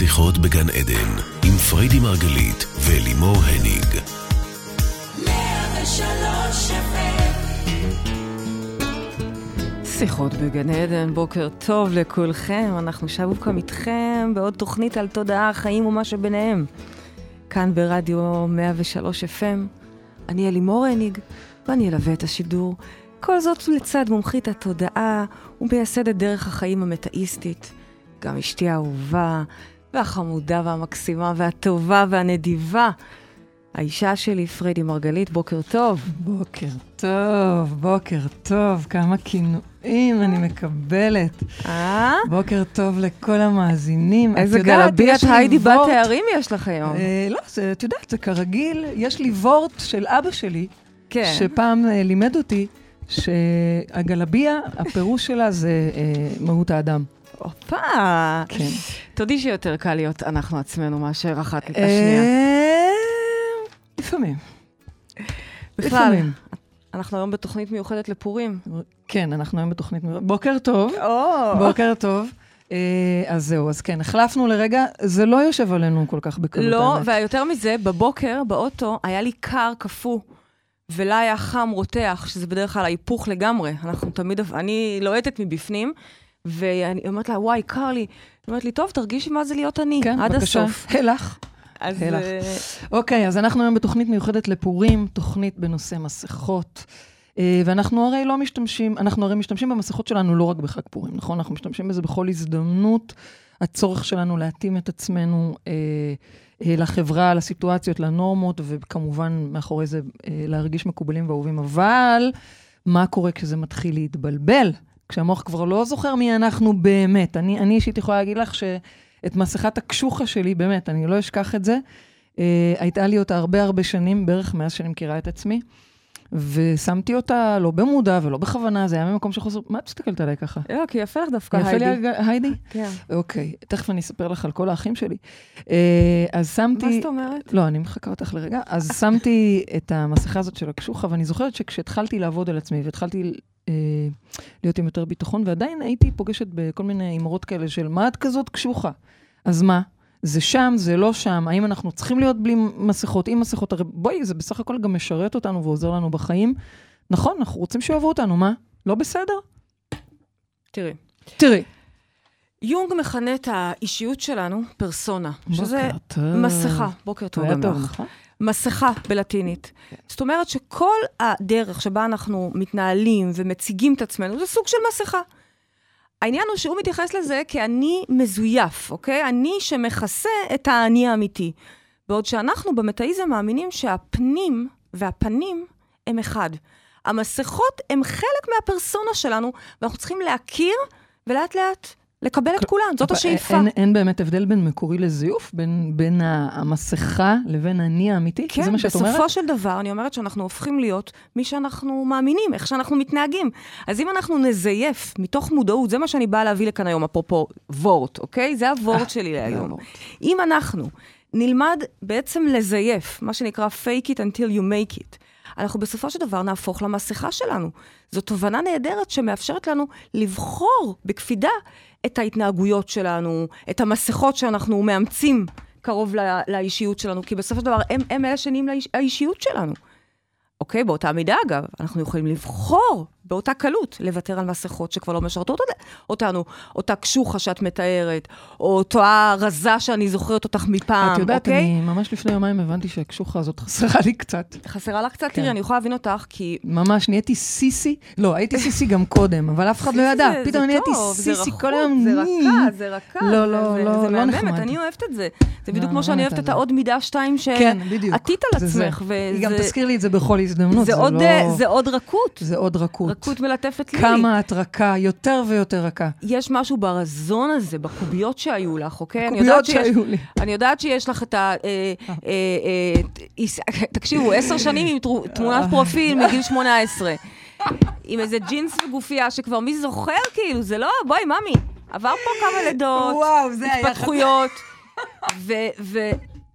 שיחות בגן עדן, עם פריידי מרגלית ולימור הניג. שיחות בגן עדן, בוקר טוב לכולכם, אנחנו שוב כאן איתכם בעוד תוכנית על תודעה, חיים ומה שביניהם. כאן ברדיו 103 FM, אני אלימור הניג, ואני אלווה את השידור. כל זאת לצד מומחית התודעה ומייסדת דרך החיים המטאיסטית. גם אשתי האהובה, והחמודה והמקסימה והטובה והנדיבה. האישה שלי, פריידי מרגלית, בוקר טוב. בוקר טוב, בוקר טוב, כמה כינויים אני מקבלת. אה? בוקר טוב לכל המאזינים. איזה את גלביית יש לי היידי בת תארים יש לך היום. אה, לא, זה, את יודעת, זה כרגיל, יש לי וורט של אבא שלי, כן. שפעם אה, לימד אותי שהגלביה, הפירוש שלה זה אה, מהות האדם. הופה. כן. תודי שיותר קל להיות אנחנו עצמנו מאשר אחת השנייה. אה, לפעמים. בכלל. אנחנו היום בתוכנית מיוחדת לפורים. כן, אנחנו היום בתוכנית... בוקר טוב. בוקר טוב. אה, אז זהו, אז כן, החלפנו לרגע, זה לא יושב עלינו כל כך בקלות. לא, האמת. ויותר מזה, בבוקר, באוטו, היה לי קר, קפוא, ולה היה חם רותח, שזה בדרך כלל ההיפוך לגמרי. אנחנו תמיד, אני לוהטת מבפנים, ואני אומרת לה, וואי, קר לי. היא אומרת לי, טוב, תרגישי מה זה להיות אני, כן, עד בבקשה. הסוף. הלך. אז הלך. אה, אוקיי, אז אנחנו היום בתוכנית מיוחדת לפורים, תוכנית בנושא מסכות. אה, ואנחנו הרי לא משתמשים, אנחנו הרי משתמשים במסכות שלנו לא רק בחג פורים, נכון? אנחנו משתמשים בזה בכל הזדמנות. הצורך שלנו להתאים את עצמנו אה, אה, לחברה, לסיטואציות, לנורמות, וכמובן מאחורי זה אה, להרגיש מקובלים ואהובים. אבל מה קורה כשזה מתחיל להתבלבל? כשהמוח כבר לא זוכר מי אנחנו באמת. אני, אישית יכולה להגיד לך שאת מסכת הקשוחה שלי, באמת, אני לא אשכח את זה. אה, הייתה לי אותה הרבה הרבה שנים, בערך מאז שאני מכירה את עצמי, ושמתי אותה לא במודע ולא בכוונה, זה היה ממקום של חוסר... מה את מסתכלת עליי ככה? לא, כי יפה לך דווקא, יפה לי היידי. הג- היידי? כן. אוקיי, תכף אני אספר לך על כל האחים שלי. אה, אז שמתי... מה זאת אומרת? לא, אני מחכה אותך לרגע. אז שמתי את המסכה הזאת של הקשוחה, ואני זוכרת שכשהתחלתי לעבוד על עצמי והתחלתי אה, להיות עם יותר ביטחון, ועדיין הייתי פוגשת בכל מיני אמרות כאלה של מה את כזאת קשוחה? אז מה? זה שם, זה לא שם, האם אנחנו צריכים להיות בלי מסכות, עם מסכות? הרי בואי, זה בסך הכל גם משרת אותנו ועוזר לנו בחיים. נכון, אנחנו רוצים שאוהבו אותנו, מה? לא בסדר? תראי, תראי. יונג מכנה את האישיות שלנו פרסונה, שזה טוב. מסכה. בוקר טוב גם לך. נכון? מסכה בלטינית. זאת אומרת שכל הדרך שבה אנחנו מתנהלים ומציגים את עצמנו, זה סוג של מסכה. העניין הוא שהוא מתייחס לזה כאני מזויף, אוקיי? אני שמכסה את האני האמיתי. בעוד שאנחנו במטאיזם מאמינים שהפנים והפנים הם אחד. המסכות הם חלק מהפרסונה שלנו, ואנחנו צריכים להכיר ולאט לאט לקבל את כולן. זאת השאיפה. אין, אין באמת הבדל בין מקורי לזיוף? בין, בין המסכה לבין האני האמיתי? כן, זה מה שאת אומרת? בסופו של דבר, אני אומרת שאנחנו הופכים להיות מי שאנחנו מאמינים, איך שאנחנו מתנהגים. אז אם אנחנו נזייף מתוך מודעות, זה מה שאני באה להביא לכאן היום, אפרופו וורט, אוקיי? זה הוורט שלי להיום. אם אנחנו נלמד בעצם לזייף, מה שנקרא fake it until you make it, אנחנו בסופו של דבר נהפוך למסכה שלנו. זו תובנה נהדרת שמאפשרת לנו לבחור בקפידה את ההתנהגויות שלנו, את המסכות שאנחנו מאמצים קרוב לא, לאישיות שלנו, כי בסופו של דבר הם, הם אלה שנהיים לאיש, האישיות שלנו. אוקיי? באותה מידה, אגב, אנחנו יכולים לבחור באותה קלות לוותר על מסכות שכבר לא משרתות אות- אותנו. אותה קשוחה שאת מתארת, או אותה רזה שאני זוכרת אותך מפעם, את יודעת, אוקיי? אני ממש לפני יומיים הבנתי שהקשוחה הזאת חסרה לי קצת. חסרה לך קצת? כן. תראי, אני יכולה להבין אותך, כי ממש, נהייתי סיסי. לא, הייתי סיסי גם קודם, אבל אף אחד לא ידע. פתאום נהייתי סיסי כל היום. זה. רכה, זה רכה. לא, לא, לא, זה לא מהממת, נחמד. אני אוהבת את זה. זה בדיוק לא, כמו שאני לא אוהבת את. העוד מידה שתיים כן, בדיוק. שעטית על. עצמך, היא גם תזכיר לי את זה בכל הזדמנות, לא... זה עוד רכות. זה עוד רכות. רכות מלטפת לי. כמה את רכה, יותר ויותר רכה. יש משהו ברזון הזה, בקוביות שהיו לך, אוקיי? אני קוביות יודעת שיש- שהיו לי. אני יודעת שיש לך את ה... אה, אה, אה, תקשיבו, עשר שנים עם תמונת פרופיל מגיל 18. עם איזה ג'ינס וגופייה שכבר מי זוכר, כאילו, זה לא, בואי, ממי, עבר פה כמה לידות, וואו, זה היה התפתחויות,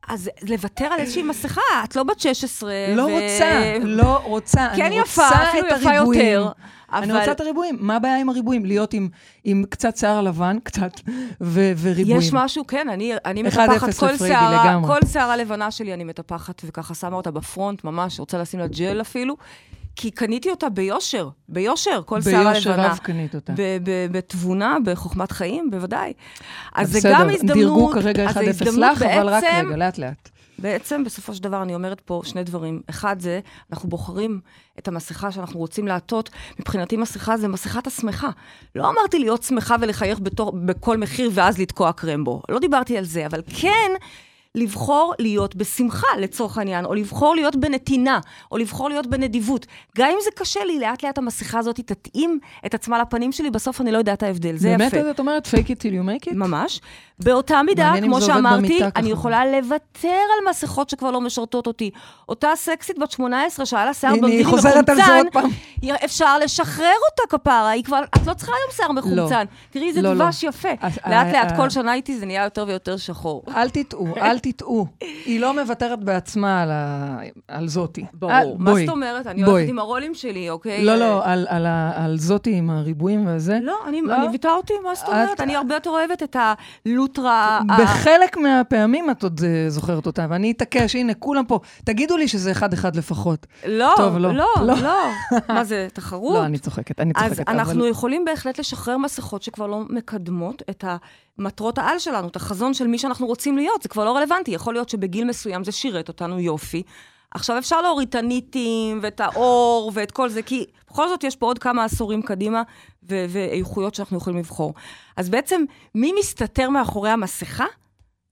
אז לוותר על איזושהי מסכה, את לא בת 16. לא ו- רוצה, לא רוצה. כן אני יפה, רוצה אפילו את יפה הריבועים. יותר. אני אבל רוצה את הריבועים. מה הבעיה עם הריבועים? להיות עם, עם קצת שיער לבן, קצת, ו- וריבועים. יש משהו, כן, אני, אני 1-0 מטפחת כל שערה. כל שערה לבנה שלי אני מטפחת, וככה שמה אותה בפרונט, ממש, רוצה לשים לה ג'ל אפילו, כי קניתי אותה ביושר, ביושר, כל שערה ביושר לבנה. רב קנית אותה. בתבונה, בחוכמת חיים, בוודאי. אז זה גם הזדמנות, דירגו כרגע 1-0 אז זה הזדמנות לך, אבל רק רגע, לאט-לאט. בעצם, בסופו של דבר, אני אומרת פה שני דברים. אחד זה, אנחנו בוחרים את המסכה שאנחנו רוצים לעטות. מבחינתי מסכה זה מסכת השמחה. לא אמרתי להיות שמחה ולחייך בתור, בכל מחיר ואז לתקוע קרמבו. לא דיברתי על זה, אבל כן... לבחור להיות בשמחה, לצורך העניין, או לבחור להיות בנתינה, או לבחור להיות בנדיבות. גם אם זה קשה לי, לאט לאט המסכה הזאת תתאים את עצמה לפנים שלי, בסוף אני לא יודעת ההבדל. זה באמת יפה. את אומרת fake it till you make it? ממש. באותה מידה, כמו זה שאמרתי. אני יכולה לוותר על מסכות שכבר לא משרתות אותי. אותה סקסית בת 18 שהיה לה שיער זה מחומצן, אפשר לשחרר אותה כפרה, היא כבר, את לא צריכה היום שיער מחומצן. תראי איזה לא, לא. דבש יפה. אז, לאט אה, לאט, אה, כל שנה איתי זה נהיה יותר ויותר שחור. אל תטעו, אל תטעו. היא לא מוותרת בעצמה על, ה... על זאתי. ברור. מה בואי. זאת אומרת? אני. הולכת עם הרולים שלי, אוקיי? לא, אה, לא, על, על, ה- על זאתי עם הריבועים וזה. לא, אני לא? אני ויתרתי, מה זאת אומרת? את- אני הרבה יותר אוהבת את הלוטרה... ה- בחלק מהפעמים את עוד אה, זוכרת אותה, ואני אתעקש, הנה, כולם פה. תגידו לי שזה אחד-אחד לפחות. לא, טוב, לא. לא, לא. לא. מה זה, תחרות? לא, אני צוחקת, אני צוחקת. אז אבל- אנחנו יכולים בהחלט לשחרר מסכות שכבר לא מקדמות את המטרות העל שלנו, את החזון של מי שאנחנו רוצים להיות, זה כבר לא רלוונטי. יכול להיות שבגיל מסוים זה שירת אותנו יופי. עכשיו אפשר להוריד את הניטים ואת האור ואת כל זה, כי בכל זאת יש פה עוד כמה עשורים קדימה ו- ואיכויות שאנחנו יכולים לבחור. אז בעצם, מי מסתתר מאחורי המסכה?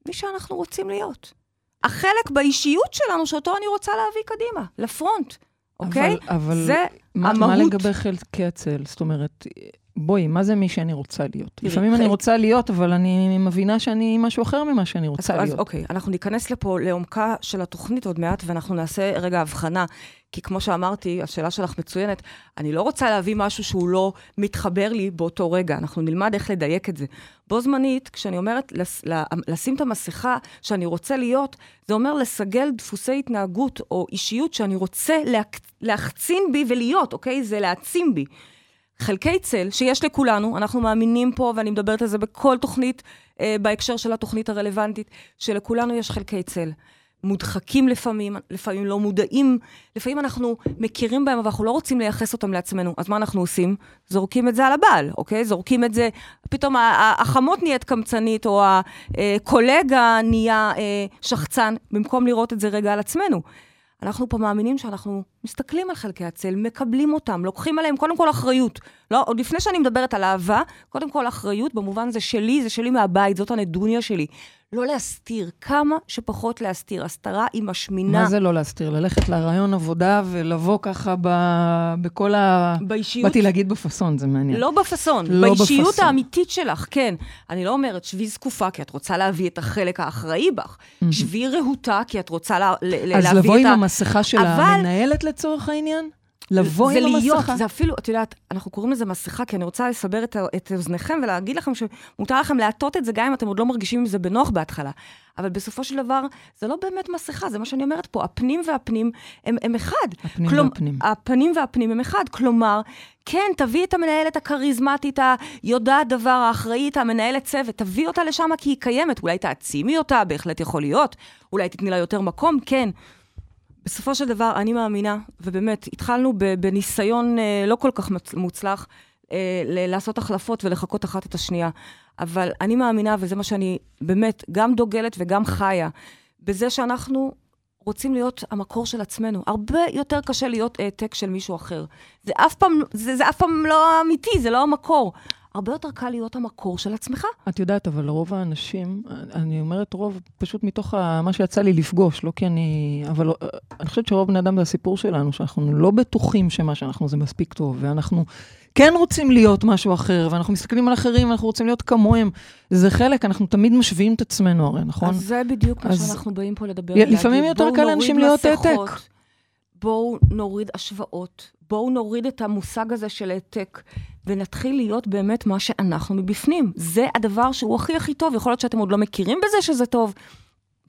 מי שאנחנו רוצים להיות. החלק באישיות שלנו שאותו אני רוצה להביא קדימה, לפרונט, אוקיי? אבל, אבל זה מה, מה המהות. לגבי חלקי הצל? זאת אומרת, בואי, מה זה מי שאני רוצה להיות? לפעמים אני רוצה להיות, אבל אני מבינה שאני משהו אחר ממה שאני אז, רוצה אז להיות. אוקיי, אנחנו ניכנס לפה לעומקה של התוכנית עוד מעט, ואנחנו נעשה רגע הבחנה. כי כמו שאמרתי, השאלה שלך מצוינת, אני לא רוצה להביא משהו שהוא לא מתחבר לי באותו רגע, אנחנו נלמד איך לדייק את זה. בו זמנית, כשאני אומרת לס, ל- לשים את המסכה שאני רוצה להיות, זה אומר לסגל דפוסי התנהגות או אישיות שאני רוצה להק, להחצין בי ולהיות, אוקיי? זה להעצים בי. חלקי צל שיש לכולנו, אנחנו מאמינים פה, ואני מדברת על זה בכל תוכנית, אה, בהקשר של התוכנית הרלוונטית, שלכולנו יש חלקי צל. מודחקים לפעמים, לפעמים לא מודעים, לפעמים אנחנו מכירים בהם, אבל אנחנו לא רוצים לייחס אותם לעצמנו. אז מה אנחנו עושים? זורקים את זה על הבעל, אוקיי? זורקים את זה, פתאום החמות נהיית קמצנית, או הקולגה נהיה אה, שחצן, במקום לראות את זה רגע על עצמנו. אנחנו פה מאמינים שאנחנו מסתכלים על חלקי הצל, מקבלים אותם, לוקחים עליהם קודם כל אחריות. לא, עוד לפני שאני מדברת על אהבה, קודם כל אחריות, במובן זה שלי, זה שלי מהבית, זאת הנדוניה שלי. לא להסתיר, כמה שפחות להסתיר. הסתרה היא משמינה. מה זה לא להסתיר? ללכת לרעיון עבודה ולבוא ככה ב... בכל ה... באישיות באתי להגיד בפאסון, זה מעניין. לא בפאסון, לא באישיות בפאסון. האמיתית שלך, כן. אני לא אומרת שבי זקופה כי את רוצה להביא את החלק האחראי בך. שבי רהוטה כי את רוצה לה, ל- אז להביא לבוא את עם ה... המסכה של אבל- המנהלת לצורך העניין? לבוא זה עם להיות, המסכה? זה אפילו, את יודעת, אנחנו קוראים לזה מסכה, כי אני רוצה לסבר את, את אוזניכם ולהגיד לכם שמותר לכם להטות את זה גם אם אתם עוד לא מרגישים עם זה בנוח בהתחלה. אבל בסופו של דבר, זה לא באמת מסכה, זה מה שאני אומרת פה. הפנים והפנים הם, הם אחד. הפנים כלומ- והפנים. הפנים והפנים הם אחד. כלומר, כן, תביא את המנהלת הכריזמטית, היודעת דבר, האחראית, המנהלת צוות, תביא אותה לשם כי היא קיימת. אולי תעצימי אותה, בהחלט יכול להיות. אולי תתני לה יותר מקום, כן. בסופו של דבר, אני מאמינה, ובאמת, התחלנו בניסיון אה, לא כל כך מוצלח, אה, לעשות החלפות ולחקות אחת את השנייה. אבל אני מאמינה, וזה מה שאני באמת גם דוגלת וגם חיה, בזה שאנחנו רוצים להיות המקור של עצמנו. הרבה יותר קשה להיות העתק של מישהו אחר. זה אף פעם, זה, זה אף פעם לא אמיתי, זה לא המקור. הרבה יותר קל להיות המקור של עצמך. את יודעת, אבל רוב האנשים, אני אומרת רוב, פשוט מתוך ה- מה שיצא לי לפגוש, לא כי אני... אבל אה, אני חושבת שרוב בני אדם זה הסיפור שלנו, שאנחנו לא בטוחים שמה שאנחנו זה מספיק טוב, ואנחנו כן רוצים להיות משהו אחר, ואנחנו מסתכלים על אחרים, ואנחנו רוצים להיות כמוהם. זה חלק, אנחנו תמיד משווים את עצמנו הרי, נכון? אז זה בדיוק מה אז- שאנחנו באים פה לדבר. לפעמים יותר קל לאנשים להיות העתק. בואו נוריד השוואות, בואו נוריד את המושג הזה של העתק, ונתחיל להיות באמת מה שאנחנו מבפנים. זה הדבר שהוא הכי הכי טוב. יכול להיות שאתם עוד לא מכירים בזה שזה טוב.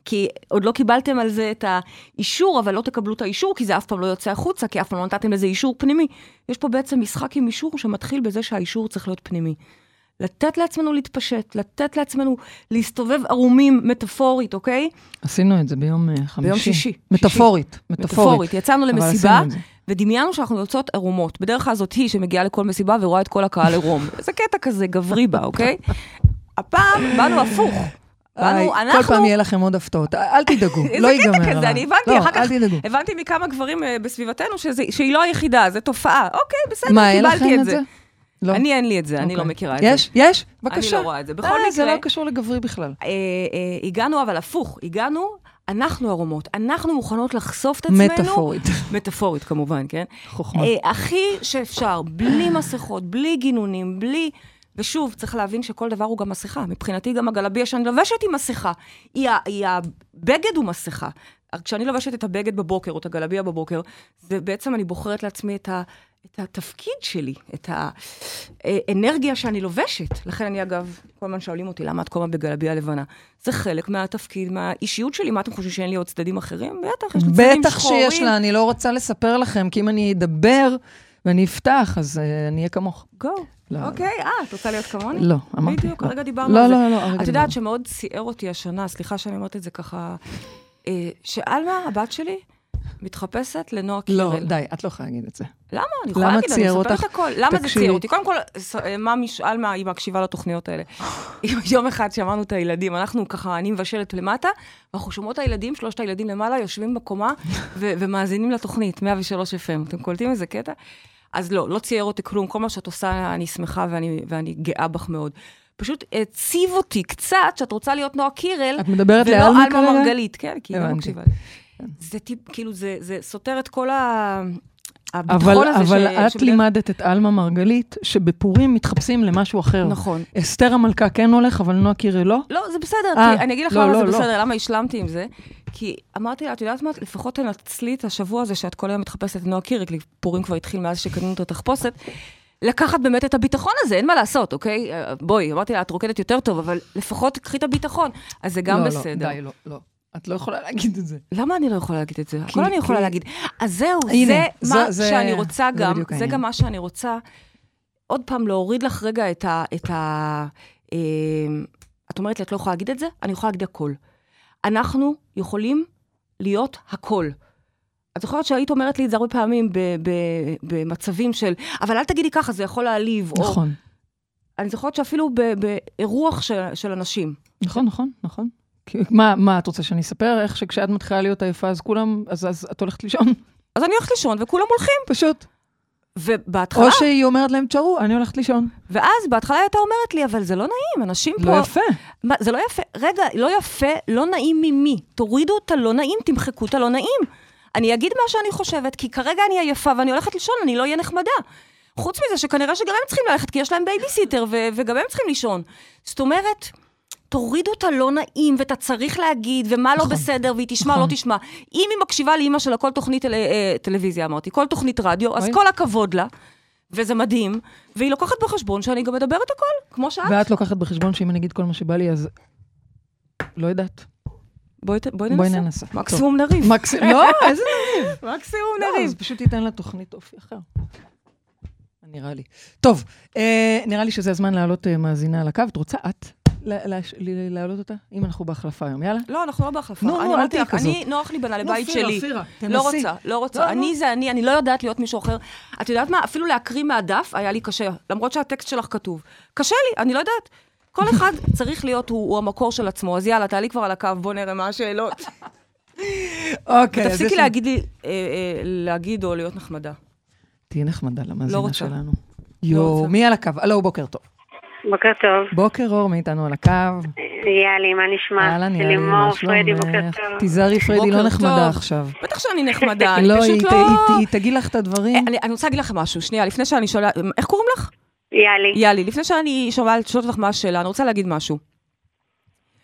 כי עוד לא קיבלתם על זה את האישור, אבל לא תקבלו את האישור, כי זה אף פעם לא יוצא החוצה, כי אף פעם לא נתתם לזה אישור פנימי. יש פה בעצם משחק עם אישור שמתחיל בזה שהאישור צריך להיות פנימי. לתת לעצמנו להתפשט, לתת לעצמנו להסתובב ערומים מטאפורית, אוקיי? עשינו את זה ביום אה, חמישי. ביום שישי. מטאפורית, שישי. מטאפורית. מטאפורית. יצאנו למסיבה. ודמיינו שאנחנו יוצאות ערומות. בדרך כלל זאת היא שמגיעה לכל מסיבה ורואה את כל הקהל עירום. זה קטע כזה גברי בה, אוקיי? הפעם באנו הפוך. איי, אנחנו... כל פעם יהיה לכם עוד הפתעות. אל תדאגו, איזה לא ייגמר. קטע כזה. אני הבנתי, לא, אחר כך. הבנתי מכמה גברים אה, בסביבתנו שזה- שהיא לא היחידה, זו תופעה. אוקיי, בסדר, מה, אין לכם קיבלתי את זה? זה. לא. אני אין לי את זה, אני לא אוקיי. מכירה את זה. יש? יש? בבקשה. אני לא רואה את זה. בכל אה, זה מקרה- לא קשור לגברי בכלל. אה, אה, הגענו, אבל הפוך, הגענו, אנחנו ערומות, אנחנו מוכנות לחשוף את עצמנו. מטאפורית. מטאפורית כמובן, כן? חוכמה. אה, הכי שאפשר, בלי מסכות, בלי גינונים, בלי... ושוב, צריך להבין שכל דבר הוא גם מסכה. מבחינתי גם הגלביה שאני לובשת היא מסכה. היא, היא הבגד הוא מסכה. כשאני לובשת את הבגד בבוקר, או את הגלביה בבוקר, זה בעצם אני בוחרת לעצמי את, ה, את התפקיד שלי, את האנרגיה שאני לובשת. לכן אני, אגב, כל הזמן שואלים אותי, למה את כל הזמן בגלביה לבנה? זה חלק מהתפקיד, מהאישיות שלי. מה אתם חושבים, שאין לי עוד צדדים אחרים? בטח, יש לי צדדים בטח שחורים. שיש לה, אני לא רוצה לספר לכם, כי אם אני אדבר ואני אפתח, אז אה, אני אהיה כמוך. גו. לא. אוקיי, אה, את רוצה להיות כמוני? לא, אמרתי. בדיוק, לא. הרגע דיברנו לא, על זה. לא, לא, הרגע את. יודעת שמאוד ציער אותי השנה, סליחה שאני אומרת את זה ככה, אה, שעלמה, הבת שלי, מתחפשת לנועה לא, קירל. די, את לא יכולה להגיד את זה. למה? אני יכולה להגיד, אני מספרת אותך? הכל. למה זה. ציער אותי? קודם כל, אה, ממי עלמה, היא מקשיבה לתוכניות האלה. יום אחד שמענו את הילדים, אנחנו ככה, אני מבשלת למטה, ואנחנו שומעות את הילדים, שלושת הילדים למעלה, יושבים בקומה ו- ומאזינים לתוכנית, 103 FM. אתם קולטים איזה קטע? אז לא, לא צייר אותי כלום. כל מה שאת עושה, אני שמחה ואני, ואני גאה בך מאוד. פשוט הציב אותי קצת שאת רוצה להיות נועה קירל, את מדברת ולא כרגע? מרגלית, כן, כי היא לא. מקשיבה לי. זה טיפ, כאילו, זה, זה סותר את כל ה... אבל, הזה אבל ש... את שבדרך- לימדת את עלמה מרגלית, שבפורים מתחפשים למשהו אחר. נכון. אסתר המלכה כן הולך, אבל נועה קירל לא? לא, זה בסדר, אה, כי אני אגיד לך לא, למה לא, זה לא. בסדר, למה השלמתי עם זה. כי אמרתי לה, את יודעת מה, לפחות תנצלי את השבוע הזה שאת כל היום מתחפשת את נועה קירל, כי פורים כבר התחיל מאז שקנינו את התחפושת, לקחת באמת את הביטחון הזה, אין מה לעשות, אוקיי? אה, בואי, אמרתי לה, את רוקדת יותר טוב, אבל לפחות קחי את הביטחון. אז זה גם לא, בסדר. לא, די, לא, לא. את לא יכולה להגיד את זה. למה אני לא יכולה להגיד את זה? כי- הכל אני יכולה כי- להגיד. אז זהו, הנה, זה זו- מה זה- שאני רוצה זה גם, זה העניין. גם מה שאני רוצה. עוד פעם, להוריד לך רגע את ה... את ה אה, את אומרת לי, את לא יכולה להגיד את זה? אני יכולה להגיד הכל. אנחנו יכולים להיות הכל. את זוכרת שהיית אומרת לי את זה הרבה פעמים ב- ב- במצבים של, אבל אל תגידי ככה, זה יכול להעליב. או, נכון, אני זוכרת שאפילו באירוח של, של אנשים. נכון, נכון, נכון. מה, מה, את רוצה שאני אספר איך שכשאת מתחילה להיות עייפה, אז כולם, אז, אז את הולכת לישון? אז אני הולכת לישון וכולם הולכים. פשוט. ובהתחלה, או שהיא אומרת להם, תשארו, אני הולכת לישון. ואז בהתחלה הייתה אומרת לי, אבל זה לא נעים, אנשים פה... לא יפה. מה, זה לא יפה. רגע, לא יפה, לא נעים ממי. תורידו את הלא נעים, תמחקו את הלא נעים. אני אגיד מה שאני חושבת, כי כרגע אני עייפה ואני הולכת לישון, אני לא אהיה נחמדה. חוץ מזה שכנראה שגם הם צריכים ללכת, כי יש להם בייביסיטר, ו- וגם הם צריכים לישון. זאת אומרת, תורידו את הלא נעים, ואת הצריך להגיד, ומה לא נכון. בסדר, והיא תשמע, נכון. לא תשמע. אם היא מקשיבה לאימא שלה כל תוכנית טל- אה, טלוויזיה, אמרתי, כל תוכנית רדיו, אז. כל הכבוד לה, וזה מדהים, והיא לוקחת בחשבון שאני גם מדברת הכל, כמו שאת. ואת לוקחת בחשבון שאם אני אגיד כל מה שבא לי, אז... לא יודעת. בואי בואי בואי ננסה. ננסה. מקסימום נריב. מקסימום, לא, איזה מקסימום לא, נריב. אז פשוט תיתן לה תוכנית אופי אחר. נראה לי. טוב, אה, נראה לי שזה הזמן להעלות אה, מאזינה על הקו. את רוצה את להעלות אותה? אם אנחנו בהחלפה היום, יאללה. לא, אנחנו לא בהחלפה. נו, נו, אל תהיי לך, כזאת. אני, נוח לי בנה לבית שלי. לא תנסי. רוצה, לא רוצה. לא, אני לא. זה אני, אני לא יודעת להיות מישהו אחר. את יודעת מה? אפילו להקריא מהדף היה לי קשה, למרות שהטקסט שלך כתוב. קשה לי, אני לא יודעת. כל אחד צריך להיות, הוא, המקור של עצמו. אז יאללה, תעלי כבר על הקו, בוא נראה מה השאלות. אוקיי, לנו- להגיד לי, אה, אה, להגיד או להיות נחמדה. תהיי נחמדה לא למאזינה רוצה. שלנו. לא יואו. מי על הקו? הלו, בוקר טוב. בוקר טוב. בוקר אור, מי איתנו על הקו? יאלי, מה נשמע? אהלן, יאללה, מה שלומך? תיזהרי, פריידי לא נחמדה. עכשיו. בטח שאני נחמדה, אני לא, פשוט היא ת- לא... היא- תגיד לך את אה, הדברים. אני, אני רוצה להגיד לכם משהו, שנייה, לפני שאני שואלה, איך קוראים לך? יאלי, יאלי, לפני שאני שואלת שואלת אותך מה השאלה, אני רוצה להגיד משהו.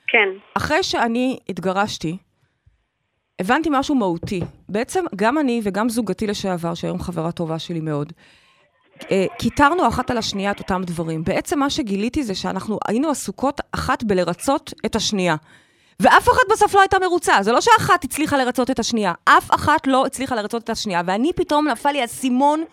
כן. אחרי שאני התגרשתי, הבנתי משהו מהותי. בעצם גם אני וגם זוגתי לשעבר, שהיום חברה טובה שלי מאוד, אה, קיטרנו אחת על השנייה את אותם דברים. בעצם מה שגיליתי זה שאנחנו היינו עסוקות אחת בלרצות את השנייה. ואף אחת בסוף לא הייתה מרוצה. זה לא שאחת הצליחה לרצות את השנייה, אף אחת לא הצליחה לרצות את השנייה. ואני פתאום נפל לי אסימון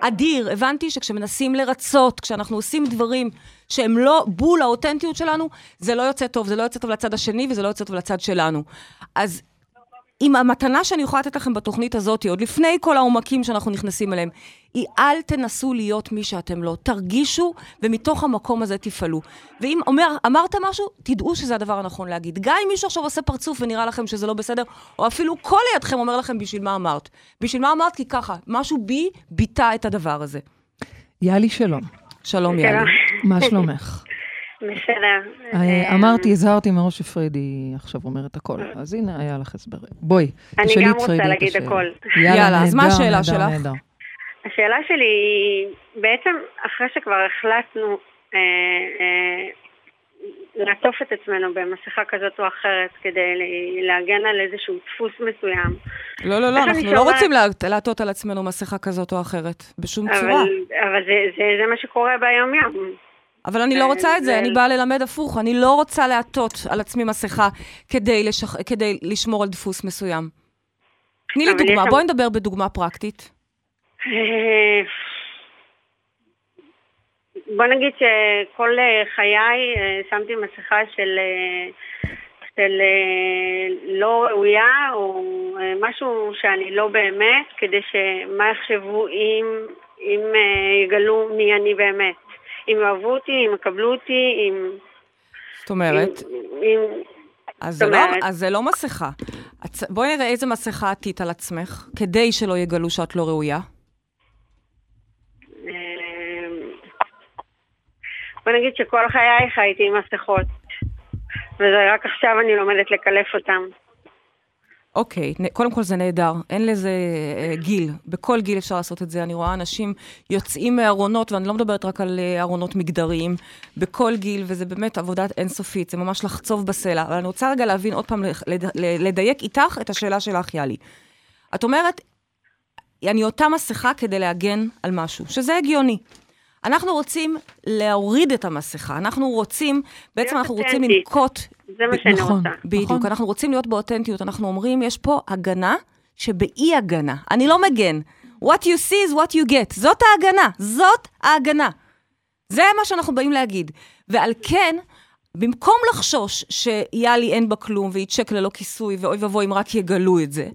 אדיר. הבנתי שכשמנסים לרצות, כשאנחנו עושים דברים שהם לא בול האותנטיות שלנו, זה לא יוצא טוב, זה לא יוצא טוב לצד השני וזה לא יוצא טוב לצד שלנו. אז אם המתנה שאני יכולה לתת לכם בתוכנית הזאת, עוד לפני כל העומקים שאנחנו נכנסים אליהם, היא אל תנסו להיות מי שאתם לא. תרגישו, ומתוך המקום הזה תפעלו. ואם אומר, אמרת משהו, תדעו שזה הדבר הנכון להגיד. גם אם מישהו עכשיו עושה פרצוף ונראה לכם שזה לא בסדר, או אפילו כל לידכם אומר לכם בשביל מה אמרת. בשביל מה אמרת? כי ככה, משהו בי ביטא את הדבר הזה. יאלי שלום. שלום, יאלי. מה שלומך? בסדר. אה, אמרתי, הזהרתי מראש שפריידי עכשיו אומרת הכל, אז הנה, היה לך הסבר. בואי, אני תשאלי גם את רוצה פריידי את להגיד השאלה. הכל. יאללה, אז מה השאלה שלך? השאלה שלי היא, בעצם אחרי שכבר החלטנו אה, אה, לעטוף את עצמנו במסכה כזאת או אחרת כדי להגן על איזשהו דפוס מסוים, לא, לא, לא, אנחנו אני לא? רוצים לעטות על עצמנו מסכה כזאת או אחרת, בשום צורה. אבל זה, זה, זה מה שקורה ביום-יום. אבל אני לא רוצה את זה, זה- אני באה ללמד הפוך. אני לא רוצה לעטות על עצמי מסכה כדי, לשח... כדי לשמור על דפוס מסוים. תני לי דוגמה, בואי נדבר בדוגמה פרקטית. אה, בוא נגיד שכל אה, חיי אה, שמתי מסכה של, של לא ראויה או משהו שאני לא באמת, כדי שמה יחשבו אם, אם יגלו מי אני באמת. אם יאהבו אותי, אם יקבלו אותי, אם... זאת אומרת, אם, אז זה, לא, אז זה לא מסכה. בואי נראה איזה מסכה עטית על עצמך, כדי שלא יגלו שאת לא ראויה. אה, בוא נגיד שכל חיי חייתי עם מסכות, ורק עכשיו אני לומדת לקלף אותם. אוקיי, נ- קודם כל זה נהדר, אין לזה אה, גיל. בכל גיל אפשר לעשות את זה. אני רואה אנשים יוצאים מארונות, ואני לא מדברת רק על אה, ארונות מגדריים, בכל גיל, וזה באמת עבודה אינסופית, זה ממש לחצוב בסלע. אבל אני רוצה רגע להבין עוד פעם, לדייק איתך את השאלה שלך, יאלי. את אומרת, אני אותה מסכה כדי להגן על משהו, שזה הגיוני. אנחנו רוצים להוריד את המסכה, אנחנו רוצים, בעצם אנחנו רוצים אותנטית. לנקוט זה מה שאני נכון. רוצה. בדיוק, נכון. אנחנו רוצים להיות באותנטיות, אנחנו אומרים, יש פה הגנה שבאי הגנה. אני לא מגן. What you see is what you get. זאת ההגנה, זאת ההגנה. זה מה שאנחנו באים להגיד. ועל כן, במקום לחשוש שיאלי אין בה כלום והיא צ'ק ללא כיסוי, ואוי ואבוי אם רק יגלו את זה,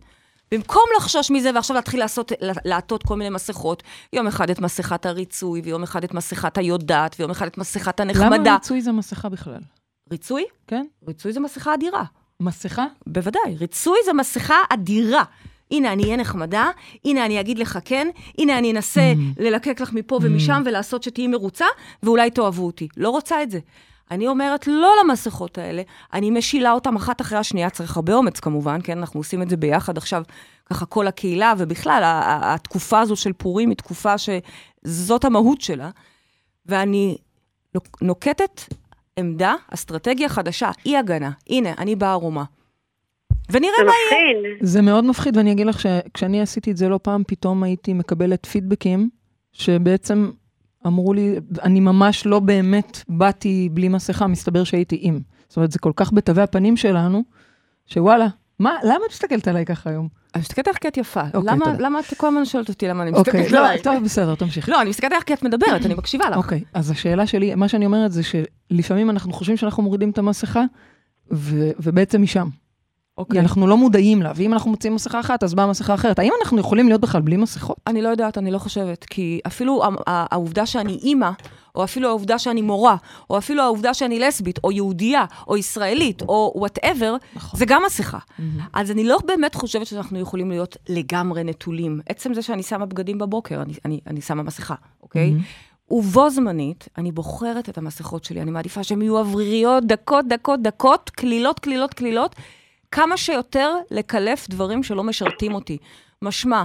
במקום לחשוש מזה ועכשיו להתחיל לעשות, לעטות כל מיני מסכות, יום אחד את מסכת הריצוי, ויום אחד את מסכת היודעת, ויום אחד את מסכת הנחמדה. למה ריצוי זה מסכה בכלל? ריצוי? כן? ריצוי זה מסכה אדירה. מסכה? בוודאי, ריצוי זה מסכה אדירה. הנה, אני אהיה נחמדה, הנה, אני אגיד לך כן, הנה, אני אנסה Mm. ללקק לך מפה ומשם ולעשות שתהיי מרוצה, ואולי תאהבו אותי. לא רוצה את זה. אני אומרת לא למסכות האלה, אני משילה אותן אחת אחרי השנייה, צריך הרבה אומץ כמובן, כן? אנחנו עושים את זה ביחד עכשיו, ככה כל הקהילה, ובכלל, התקופה הזו של פורים היא תקופה שזאת המהות שלה, ואני נוק- נוקטת עמדה, אסטרטגיה חדשה, אי הגנה. הנה, אני באה ערומה. ונראה זה מה יהיה. זה מאוד מפחיד, ואני אגיד לך שכשאני עשיתי את זה לא פעם, פתאום הייתי מקבלת פידבקים, שבעצם אמרו לי, אני ממש לא באמת באתי בלי מסכה, מסתבר שהייתי עם. זאת אומרת, זה כל כך בתווי הפנים שלנו, שוואלה, מה, למה את מסתכלת עליי ככה היום? אני מסתכלת עליך כי את יפה. אוקיי, למה, תודה. למה את כל הזמן שואלת אותי למה אני אוקיי, מסתכלת לא, עלייך? טוב, בסדר, תמשיך. לא, אני מסתכלת עליך כי את מדברת, אני מקשיבה לך. אוקיי, אז השאלה שלי, מה שאני אומרת זה שלפעמים אנחנו חושבים שאנחנו מורידים את המסכה, ו- ובעצם היא שם. אוקיי. אנחנו לא מודעים לה, ואם אנחנו מוצאים מסכה אחת, אז באה מסכה אחרת. האם אנחנו יכולים להיות בכלל בלי מסכות? אני לא יודעת, אני לא חושבת, כי אפילו העובדה שאני אימא, או אפילו העובדה שאני מורה, או אפילו העובדה שאני לסבית, או יהודייה, או ישראלית, או וואטאבר, נכון. זה גם מסכה. אז אני לא באמת חושבת שאנחנו יכולים להיות לגמרי נטולים. עצם זה שאני שמה בגדים בבוקר, אני, אני, אני שמה מסכה, אוקיי? ובו זמנית, אני בוחרת את המסכות שלי, אני מעדיפה שהן יהיו אווריריות, דקות, דקות, דקות, קלילות, קלילות, קלילות, כמה שיותר לקלף דברים שלא משרתים אותי. משמע,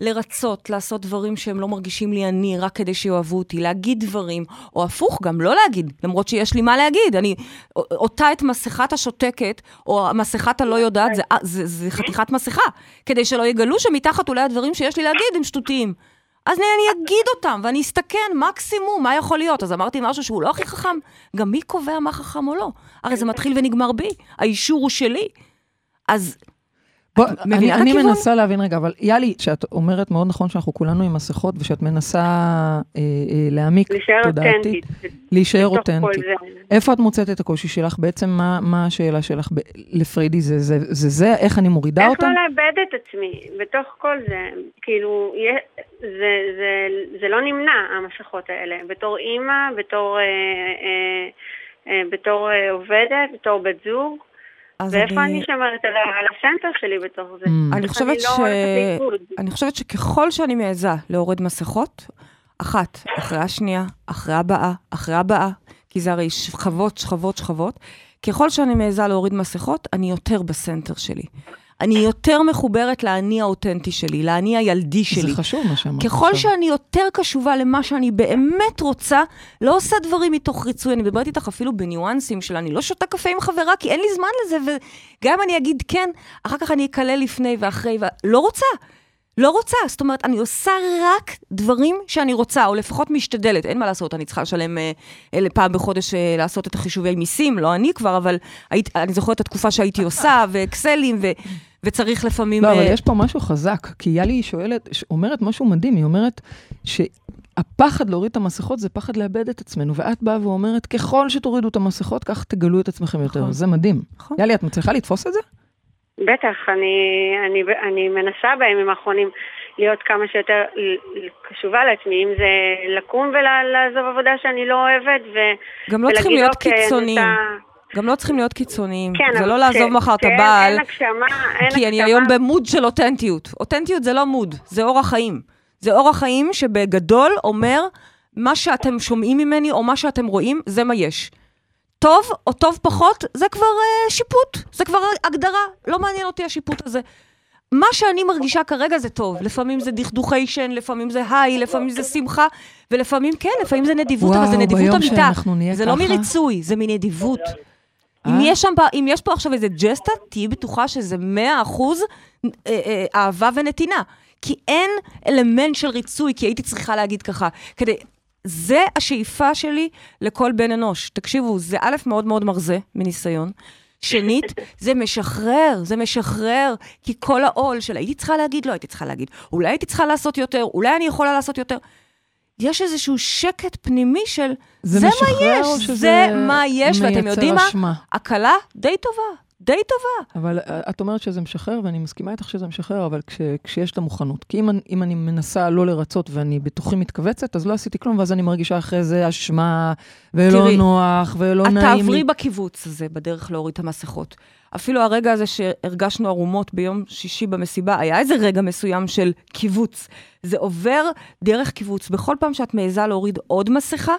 לרצות, לעשות דברים שהם לא מרגישים לי אני, רק כדי שיאהבו אותי, להגיד דברים, או הפוך, גם לא להגיד, למרות שיש לי מה להגיד. אני, אותה את מסכת השותקת, או מסכת הלא יודעת, זה, זה, זה חתיכת מסכה, כדי שלא יגלו שמתחת אולי הדברים שיש לי להגיד הם שטותיים. אז אני, אני אגיד אותם, ואני אסתכן, מקסימום, מה יכול להיות? אז אמרתי משהו שהוא לא הכי חכם. גם מי קובע מה חכם או לא? הרי זה מתחיל ונגמר בי, האישור הוא שלי. אז בוא, אני, אני הכיוון? מנסה להבין רגע, אבל יאלי, שאת אומרת מאוד נכון שאנחנו כולנו עם מסכות, ושאת מנסה אה, אה, להעמיק להישאר תודעתית, אותנטית. להישאר בתוך כל אותנטית. זה. איפה את מוצאת את הקושי שלך? בעצם מה, מה השאלה שלך ב- לפריידי? זה זה, זה זה? איך אני מורידה איך אותם? לא לאבד את עצמי בתוך כל זה? כאילו, יה- זה, זה, זה לא נמנע, המסכות האלה. בתור אימא, בתור, אה, אה, אה, בתור אה, עובדת, בתור בת זוג. אז ואיפה אני, אני שומרת על, על הסנטר שלי בתוך זה? Mm. אני חושבת אני לא ש... לאיבוד? אני חושבת שככל שאני מעיזה להוריד מסכות, אחת, אחרי השנייה, אחרי הבאה, אחרי הבאה, כי זה הרי שכבות, שכבות, שכבות, ככל שאני מעיזה להוריד מסכות, אני יותר בסנטר שלי. אני יותר מחוברת לאני האותנטי שלי, לאני הילדי שלי. זה חשוב מה שאמרת ככל עכשיו. שאני יותר קשובה למה שאני באמת רוצה, לא עושה דברים מתוך ריצוי, אני מדברת איתך אפילו בניואנסים של אני לא שותה קפה עם חברה, כי אין לי זמן לזה, וגם אני אגיד כן, אחר כך אני אקלל לפני ואחרי, ולא רוצה. לא רוצה, זאת אומרת, אני עושה רק דברים שאני רוצה, או לפחות משתדלת, אין מה לעשות, אני צריכה לשלם אה, אה, פעם בחודש אה, לעשות את החישובי מיסים, לא אני כבר, אבל היית, אני זוכרת את התקופה שהייתי עושה, ואקסלים, ו, וצריך לפעמים... לא, אבל אה, יש פה משהו חזק, כי יאלי היא שואלת, אומרת משהו מדהים, היא אומרת שהפחד להוריד את המסכות זה פחד לאבד את עצמנו, ואת באה ואומרת, ככל שתורידו את המסכות, כך תגלו את עצמכם יותר, נכון. זה מדהים. נכון. יאלי, את מצליחה לתפוס את זה? בטח, אני, אני, אני מנסה בימים האחרונים להיות כמה שיותר קשובה לעצמי, אם זה לקום ולעזוב עבודה שאני לא אוהבת, ו... גם לא צריכים להיות "אוקיי, קיצוניים. רוצה-" גם לא צריכים להיות קיצוניים. כן, זה לא לעזוב כש- מחר את כשאין- הבעל, אין הגשמה, אין כי אני. היום במוד של אותנטיות. אותנטיות זה לא מוד, זה אורח חיים. זה אורח חיים שבגדול אומר, מה שאתם שומעים ממני או מה שאתם רואים, זה מה יש. טוב או טוב פחות, זה כבר uh, שיפוט, זה כבר הגדרה, לא מעניין אותי השיפוט הזה. מה שאני מרגישה כרגע זה טוב. לפעמים זה דכדוכיישן, לפעמים זה היי, לפעמים זה שמחה, ולפעמים כן, לפעמים זה נדיבות, אבל זה וואו, נדיבות אמיתה. זה לא ככה. מריצוי, זה מנדיבות. אם אה? יש, שם, אם יש פה עכשיו איזה ג'סטה, תהיי בטוחה שזה 100 אחוז אה, אה, אהבה ונתינה. כי אין אלמנט של ריצוי, כי הייתי צריכה להגיד ככה. כדי... זה השאיפה שלי לכל בן אנוש. תקשיבו, זה א', מאוד מאוד מרזה, מניסיון. שנית, זה משחרר, זה משחרר, כי כל העול של הייתי צריכה להגיד, לא הייתי צריכה להגיד, אולי הייתי צריכה לעשות יותר, אולי אני יכולה לעשות יותר. יש איזשהו שקט פנימי של, זה זה, מה יש, שזה זה מה יש, ואתם יודעים מה? אשמה? הקלה די טובה, די טובה. אבל אה, את אומרת שזה משחרר, ואני מסכימה איתך שזה משחרר, אבל כש, כשיש את המוכנות. כי אם, אם אני מנסה לא לרצות ואני בתוכי מתכווצת, אז לא עשיתי כלום, ואז אני מרגישה אחרי זה אשמה, ולא תראי, נוח, ולא את לא נעים תעברי לי. בקיבוץ הזה בדרך להוריד את המסכות. אפילו הרגע הזה שהרגשנו ערומות ביום שישי במסיבה, היה איזה רגע מסוים של קיבוץ. זה עובר דרך קיבוץ. בכל פעם שאת מעיזה להוריד עוד מסכה,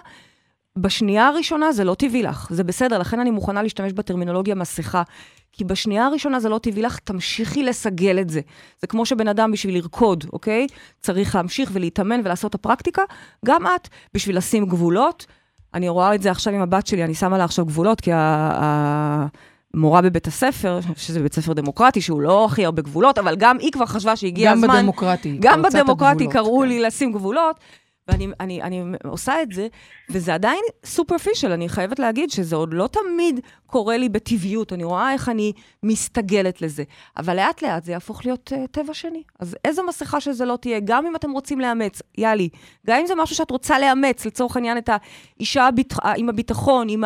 בשנייה הראשונה זה לא טבעי לך, זה בסדר, לכן אני מוכנה להשתמש בטרמינולוגיה מסכה. כי בשנייה הראשונה זה לא טבעי לך, תמשיכי לסגל את זה. זה כמו שבן אדם בשביל לרקוד, אוקיי? צריך להמשיך ולהתאמן ולעשות את הפרקטיקה. גם את, בשביל לשים גבולות. אני רואה את זה עכשיו עם הבת שלי, אני שמה לה עכשיו גבולות, כי ה- המורה בבית הספר, שזה בית ספר דמוקרטי, שהוא לא הכי הרבה גבולות, אבל גם היא כבר חשבה שהגיע גם הזמן. בדמוקרטי. גם בדמוקרטי קראו כן. לי לשים גבולות, ואני אני, אני עושה את זה, וזה עדיין סופרפישל, אני חייבת להגיד שזה עוד לא תמיד קורה לי בטבעיות, אני רואה איך אני מסתגלת לזה. אבל לאט לאט זה יהפוך להיות uh, טבע שני. אז איזו מסכה שזה לא תהיה, גם אם אתם רוצים לאמץ, יאלי, גם אם זה משהו שאת רוצה לאמץ, לצורך העניין את האישה הביט... עם הביטחון, עם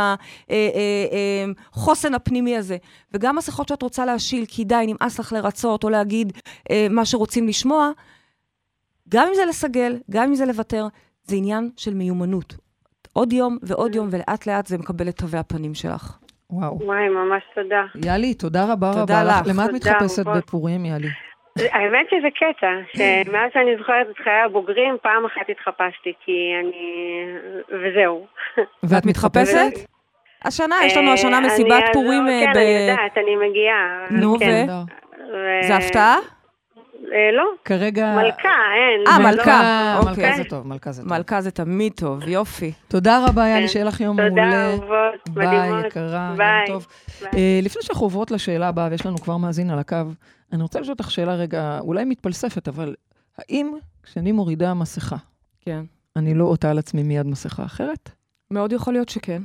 החוסן הפנימי הזה, וגם מסכות שאת רוצה להשיל, כי די, נמאס לך לרצות, או להגיד uh, מה שרוצים לשמוע, גם אם זה לסגל, גם אם זה לוותר, זה עניין של מיומנות. עוד יום ועוד יום, ולאט לאט זה מקבל את תווי הפנים שלך. וואו. וואי, ממש תודה. יאלי, תודה רבה תודה רבה לך. למה את מתחפשת אהובות. בפורים, יאלי? האמת שזה קטע, שמאז שאני זוכרת את חיי הבוגרים, פעם אחת התחפשתי, כי אני... וזהו. ואת מתחפשת? השנה, יש לנו השנה אה, מסיבת פורים אה, כן, ב... אני יודעת, אני מגיעה. נו, כן. ו- זה הפתעה? אה, לא, כרגע... מלכה, אין. אה, זה מלכה, לא- אוקיי. מלכה זה טוב, מלכה זה טוב. מלכה זה תמיד טוב, יופי. תודה רבה, יאלי, כן. שיהיה לך יום תודה, מעולה. אהובות, ביי, מדהימות. יקרה, יום ביי. טוב. ביי. אה, לפני שאנחנו עוברות לשאלה הבאה, ויש לנו כבר מאזין על הקו, אני רוצה לשאול אותך שאלה רגע, אולי מתפלספת, אבל האם כשאני מורידה מסכה, כן. אני לא עוטה על עצמי מיד מסכה אחרת? מאוד יכול להיות שכן.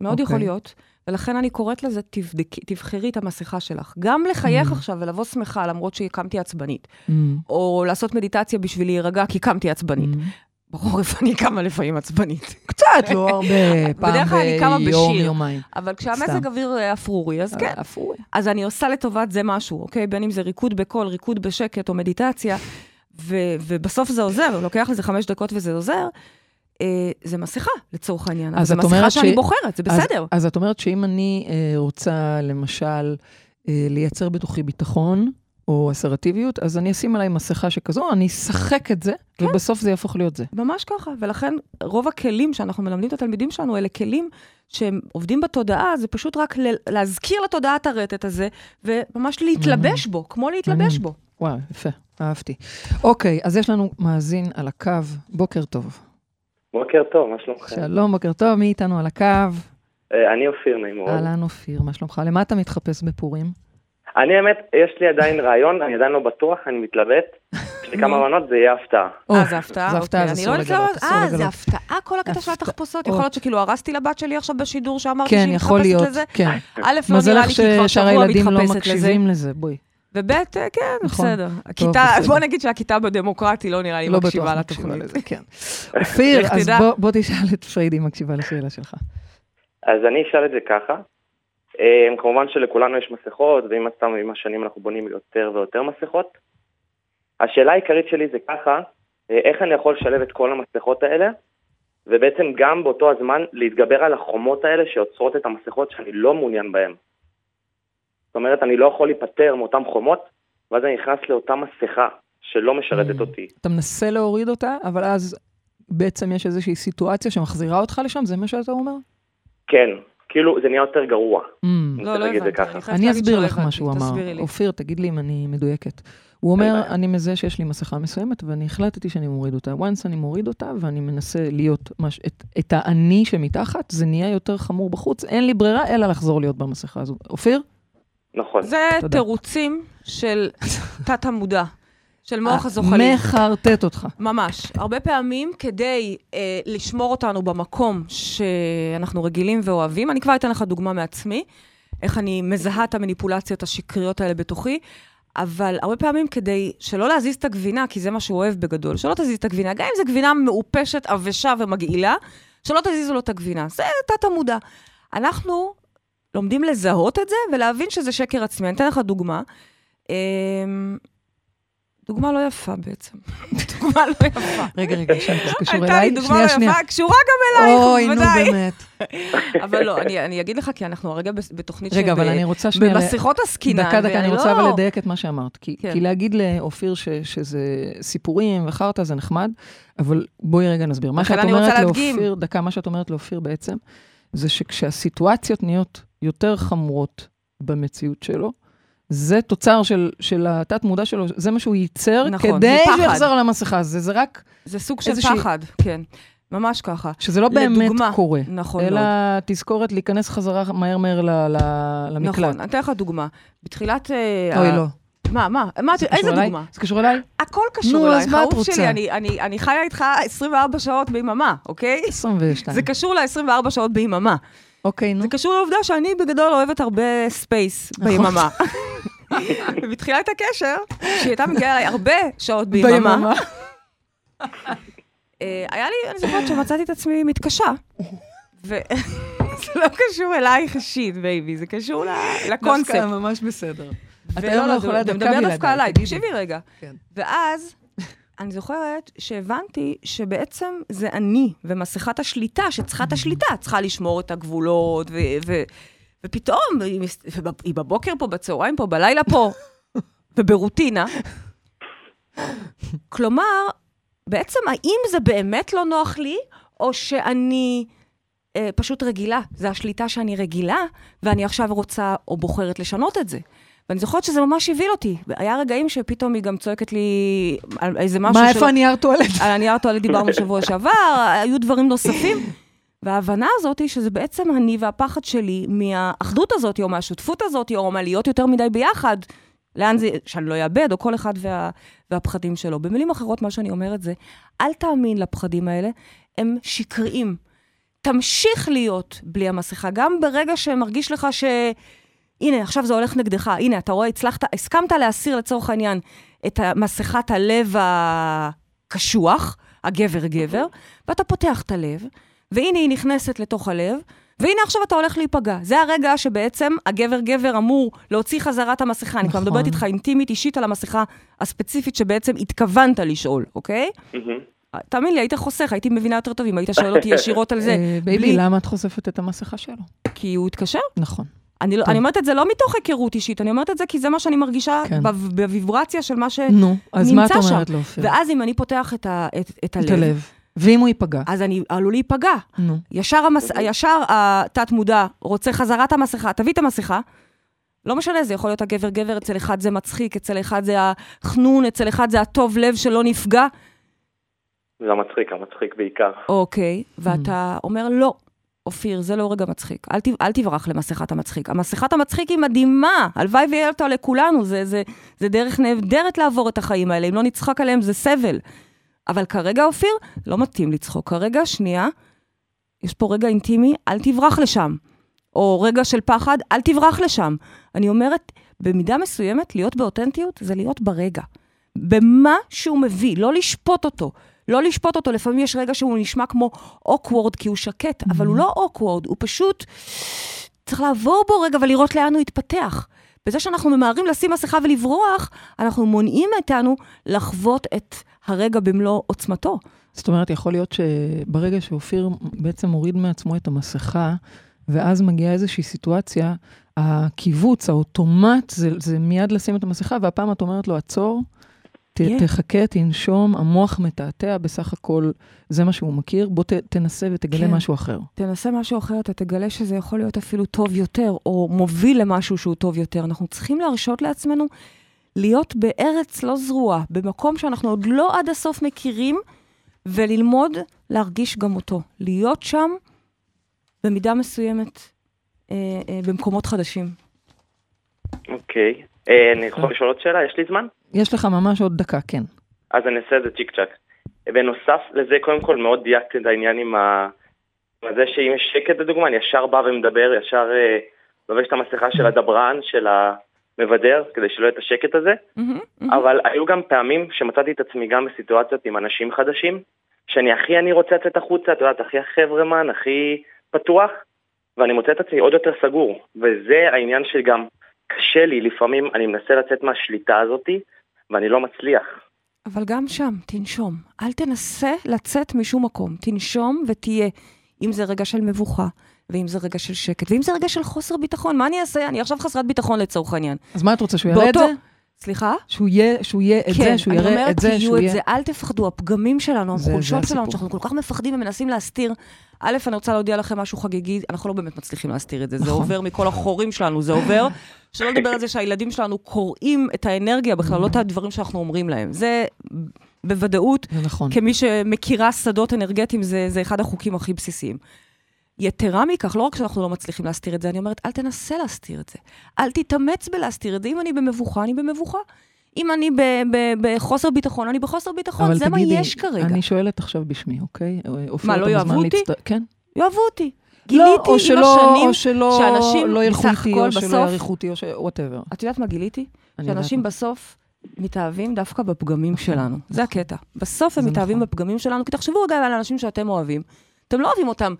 מאוד אוקיי. יכול להיות. ולכן אני קוראת לזה, תבדקי, תבחרי את המסכה שלך. גם לחייך Mm. עכשיו ולבוא שמחה למרות שקמתי עצבנית. Mm, או לעשות מדיטציה בשביל להירגע כי קמתי עצבנית. mm. בחורף אני קמה לפעמים עצבנית. קצת, לא הרבה, פעם בדרך כלל אני קמה ביום, בשיר. יומיים. אבל. כשהמזג אוויר אה, אפרורי, אז כן. אפוי. אז אני עושה לטובת זה משהו, אוקיי? בין אם זה ריקוד בקול, ריקוד בשקט או מדיטציה, ובסוף זה עוזר, לוקח לזה חמש דקות וזה עוזר. אה, זה מסכה, לצורך העניין. אבל אז זו מסכה שאני ש- בוחרת, זה אז- בסדר. אז את אומרת שאם אני אה, רוצה, למשל, אה, לייצר בתוכי ביטחון, או אסרטיביות, אז אני אשים עליי מסכה שכזו, אני אשחק את זה, כן. ובסוף זה יהפוך להיות זה. ממש ככה, ולכן רוב הכלים שאנחנו מלמדים את התלמידים שלנו, אלה כלים שהם עובדים בתודעה, זה פשוט רק להזכיר לתודעה את הרטט הזה, וממש להתלבש בו, כמו להתלבש מעניין. בו. וואו, יפה, אהבתי. אוקיי, אז יש לנו מאזין על הקו, בוקר טוב. בוקר טוב, מה שלומכם? שלום, בוקר טוב, מי איתנו על הקו? אה, אני אופיר, נעים מאוד. אהלן, אופיר, מה שלומך? למה אתה מתחפש בפורים? אני האמת, יש לי עדיין רעיון, אני עדיין לא בטוח, אני מתלבט. יש לי כמה בנות, זה יהיה הפתעה. אה, זה הפתעה? זה הפתעה, אוקיי, זה אני לא אסור יודעת לגלות, אה, זה. הפתעה, כל הקטע של. התחפושות. יכול להיות שכאילו הרסתי לבת שלי עכשיו בשידור שאמרתי כן, שהיא יכול מתחפשת להיות, לזה. כן. א', לא נראה לי כי כבר ששאר שבוע הילדים לא מתחפשת לזה. מקשיבים לזה, בואי. וב', אה, כן, נכון. בסדר. הכיתה, בסדר. בוא נגיד שהכיתה בדמוקרטי לא נראה לי לא מקשיבה בטוח מקשיבה לתוכנית. לזה, כן. אופיר, אז. בוא- בוא תשאל את פריידי אם מקשיבה לשאלה שלך. אז אני אשאל את זה ככה. אה, כמובן שלכולנו יש מסכות, ועם הסתם עם השנים אנחנו בונים יותר ויותר מסכות. השאלה העיקרית שלי זה ככה, אה, איך אני יכול לשלב את כל המסכות האלה, ובעצם גם באותו הזמן להתגבר על החומות האלה שיוצרות את המסכות שאני לא מעוניין בהן. זאת אומרת, אני לא יכול להיפטר מאותן חומות, ואז אני נכנס לאותה מסכה שלא משרתת Mm. אותי. אתה מנסה להוריד אותה, אבל אז בעצם יש איזושהי סיטואציה שמחזירה אותך לשם? זה מה שאתה אומר? כן, כאילו זה נהיה יותר גרוע. Mm. לא, לא הבנתי. אני אסביר לך מה שהוא אמר. לי. אופיר, תגיד לי אם אני מדויקת. הוא אומר. אני מזהה שיש לי מסכה מסוימת, ואני החלטתי שאני מוריד אותה. once אני מוריד אותה, ואני מנסה להיות, מש... את, את האני שמתחת, זה נהיה יותר חמור בחוץ, אין לי ברירה אלא לחזור להיות במסכה הזו. אופיר? נכון. זה תודה. תירוצים של תת-המודע, של מוח אה, הזוחלים. מחרטט אותך. ממש. הרבה פעמים כדי אה, לשמור אותנו במקום שאנחנו רגילים ואוהבים, אני כבר אתן לך דוגמה מעצמי, איך אני מזהה את המניפולציות השקריות האלה בתוכי, אבל הרבה פעמים כדי שלא להזיז את הגבינה, כי זה מה שהוא אוהב בגדול, שלא תזיז את הגבינה, גם אם זו גבינה מעופשת, עבשה ומגעילה, שלא תזיזו לו את הגבינה. זה תת-המודע. אנחנו לומדים לזהות את זה ולהבין שזה שקר עצמי. אני אתן לך דוגמה. אמ, דוגמה לא יפה בעצם. דוגמה לא יפה. רגע, רגע, שנייה, זה קשור הייתה לי אליי? דוגמה לא. יפה, קשורה גם אלייך, אוי, נו בוודאי. באמת. אבל לא, אני אגיד לך, כי אנחנו הרגע בתוכנית רגע, אבל שב- אני רוצה שנייה... במסכות עסקינן. דקה, דקה, אני רוצה לא- אבל לדייק את מה שאמרת. כי, כן. להגיד לאופיר שזה סיפורים וחרטא זה נחמד, אבל בואי רגע נסביר. מה שאת אומרת. לאופיר, דקה, מה שאת אומרת לאופיר בעצם, זה שכשהסיטואציות נהיות יותר חמורות במציאות שלו, זה תוצר של, של התת-מודע שלו, זה מה שהוא ייצר, נכון, כדי יחזור על המסכה. זה, זה רק, זה סוג של איזושהי- פחד, כן. ממש ככה. שזה לא באמת לדוגמה, קורה. נכון אלא מאוד. תזכורת להיכנס חזרה מהר מהר ל, ל, למקלט. נכון, אני אתן לך דוגמה. בתחילת... אה, אוי, ה- לא. מה, מה? מה, זה איזה אליי? דוגמה? זה קשור אליי? הכל קשור אהוב רוצה? שלי, אני- אני אני חיה איתך 24 שעות ביממה, אוקיי? 22. זה קשור ל-24 שעות ביממה. אוקיי, נו. זה קשור לעובדה שאני בגדול אוהבת הרבה space נכון. ביממה. ובתחילת הקשר, שהיא הייתה מגיעה אליי הרבה שעות ביממה, אה, היה לי, אני זוכרת שמצאתי את עצמי מתקשה. וזה לא קשור אלייך אישית, baby, זה קשור לקונספט. דווקא ממש בסדר. את ולא, היום לא לא, יכולה זה דקה מדבר בלעדיי, דווקא עליי. תקשיבי רגע. כן. ואז, אני זוכרת שהבנתי שבעצם זה אני ומסכת השליטה, שצריכה את השליטה, צריכה לשמור את הגבולות, ו... ו ופתאום, היא בבוקר פה, בצהריים פה, בלילה פה, וברוטינה. כלומר, בעצם האם זה באמת לא נוח לי, או שאני אה, פשוט רגילה? זה השליטה שאני רגילה, ואני עכשיו רוצה או בוחרת לשנות את זה. ואני זוכרת שזה ממש הבהיל אותי. היה רגעים שפתאום היא גם צועקת לי על איזה משהו מה, איפה הנייר טואלט? על הנייר טואלט דיברנו שבוע שעבר, היו דברים נוספים. וההבנה הזאת היא שזה בעצם אני והפחד שלי מהאחדות הזאת, או מהשותפות הזאת, או מהלהיות יותר מדי ביחד, לאן זה, שאני לא אאבד, או כל אחד וה, והפחדים שלו. במילים אחרות, מה שאני אומרת זה, אל תאמין לפחדים האלה, הם שקריים. תמשיך להיות בלי המסכה, גם ברגע שמרגיש לך ש... הנה, עכשיו זה הולך נגדך, הנה, אתה רואה, הצלחת, הסכמת להסיר לצורך העניין את מסכת הלב הקשוח, הגבר-גבר, ואתה פותח את הלב, והנה היא נכנסת לתוך הלב, והנה עכשיו אתה הולך להיפגע. זה הרגע שבעצם הגבר-גבר אמור להוציא חזרה את המסכה. נכון. אני כבר מדברת איתך אינטימית, אישית, על המסכה הספציפית שבעצם התכוונת לשאול, אוקיי? תאמין לי, היית חוסך, הייתי מבינה יותר טוב אם היית שואל אותי ישירות על זה. אה, baby, למה את חושפת את המסכה שלו? כי הוא התקשר. נכון. אני, לא, אני אומרת את זה לא מתוך היכרות אישית, אני אומרת את זה כי זה מה שאני מרגישה כן. בוויברציה של מה שנמצא שם. נו, אז מה את אומרת לאופיר? ואז אם אני פותח את, ה, את, את הלב... את הלב. ואם הוא ייפגע? אז אני עלול להיפגע. נו. ישר, המס... ישר התת-מודע רוצה חזרת המסכה, תביא את המסכה. לא משנה, זה יכול להיות הגבר-גבר, אצל אחד זה מצחיק, אצל אחד זה החנון, אצל אחד זה הטוב לב שלא נפגע. זה המצחיק, המצחיק בעיקר. אוקיי, ואתה אומר, לא, אופיר, זה לא רגע מצחיק. אל, ת, אל תברח למסכת המצחיק. המסכת המצחיק היא מדהימה, הלוואי ויהיה אותה לכולנו, זה, זה, זה דרך נהדרת לעבור את החיים האלה, אם לא נצחק עליהם זה סבל. אבל כרגע, אופיר, לא מתאים לצחוק. כרגע, שנייה, יש פה רגע אינטימי, אל תברח לשם. או רגע של פחד, אל תברח לשם. אני אומרת, במידה מסוימת, להיות באותנטיות זה להיות ברגע. במה שהוא מביא, לא לשפוט אותו. לא לשפוט אותו, לפעמים יש רגע שהוא נשמע כמו אוקוורד, כי הוא שקט, mm-hmm. אבל הוא לא אוקוורד, הוא פשוט... צריך לעבור בו רגע ולראות לאן הוא יתפתח. בזה שאנחנו ממהרים לשים מסכה ולברוח, אנחנו מונעים מאיתנו לחוות את הרגע במלוא עוצמתו. זאת אומרת, יכול להיות שברגע שאופיר בעצם מוריד מעצמו את המסכה, ואז מגיעה איזושהי סיטואציה, הקיבוץ, האוטומט, זה, זה מיד לשים את המסכה, והפעם את אומרת לו, עצור, ת, yeah. תחכה, תנשום, המוח מתעתע, בסך הכל זה מה שהוא מכיר, בוא ת, תנסה ותגלה כן. משהו אחר. תנסה משהו אחר, אתה תגלה שזה יכול להיות אפילו טוב יותר, או מוביל למשהו שהוא טוב יותר. אנחנו צריכים להרשות לעצמנו להיות בארץ לא זרועה, במקום שאנחנו עוד לא עד הסוף מכירים, וללמוד להרגיש גם אותו. להיות שם במידה מסוימת אה, אה, במקומות חדשים. אוקיי. Okay. אה, אני יכול לשאול עוד שאלה? יש לי זמן? יש לך ממש עוד דקה, כן. אז אני אעשה את זה צ'יק צ'אק. בנוסף לזה, קודם כל מאוד דייקתי את העניין עם ה... זה שאם יש שקט לדוגמה, אני ישר בא ומדבר, ישר אה, לובש את המסכה של הדברן, של המבדר, כדי שלא יהיה את השקט הזה. אבל היו גם פעמים שמצאתי את עצמי גם בסיטואציות עם אנשים חדשים, שאני הכי אני רוצה לצאת החוצה, את יודעת, הכי החברמן, הכי פתוח, ואני מוצא את עצמי עוד יותר סגור. וזה העניין שגם קשה לי, לפעמים אני מנסה לצאת מהשליטה הזאתי, ואני לא מצליח. אבל גם שם, תנשום. אל תנסה לצאת משום מקום. תנשום ותהיה. אם זה רגע של מבוכה, ואם זה רגע של שקט, ואם זה רגע של חוסר ביטחון, מה אני אעשה? אני עכשיו חסרת ביטחון לצורך העניין. אז מה את רוצה, שהוא יראה את זה? סליחה? שהוא יהיה, שהוא יהיה את זה, שהוא יראה את זה, שהוא יהיה... כן, אני אומרת, תהיו את זה, אל תפחדו, הפגמים שלנו, החולשות שלנו, שאנחנו כל כך מפחדים ומנסים להסתיר. א', אני רוצה להודיע לכם משהו חגיגי, אנחנו לא באמת מצליחים להסתיר את זה, זה נכון. עובר מכל החורים שלנו, זה עובר. שלא לדבר על זה שהילדים שלנו קוראים את האנרגיה בכלל, לא את הדברים שאנחנו אומרים להם. זה בוודאות, נכון. כמי שמכירה שדות אנרגטיים, זה, זה אחד החוקים הכי בסיסיים. יתרה מכך, לא רק שאנחנו לא מצליחים להסתיר את זה, אני אומרת, אל תנסה להסתיר את זה. אל תתאמץ בלהסתיר את זה. אם אני במבוכה, אני במבוכה. אם אני בחוסר ביטחון, אני בחוסר ביטחון, זה תגידי, מה יש כרגע. אני שואלת עכשיו בשמי, אוקיי? מה, לא יאהבו אותי? להצט... כן. יאהבו אותי. גיליתי לא, עם שלא, השנים או שלא, שאנשים לא ילכו איתי, או בסוף... שלא יעריכו אותי, או ש... וואטאבר. את יודעת מה גיליתי? שאנשים בסוף מתאהבים דווקא בפגמים נכון, שלנו. זה נכון. הקטע. בסוף הם מתאהבים נכון. בפגמים שלנו, כי תחשבו רגע על האנשים שאתם אוהבים. אתם לא אוהבים אותם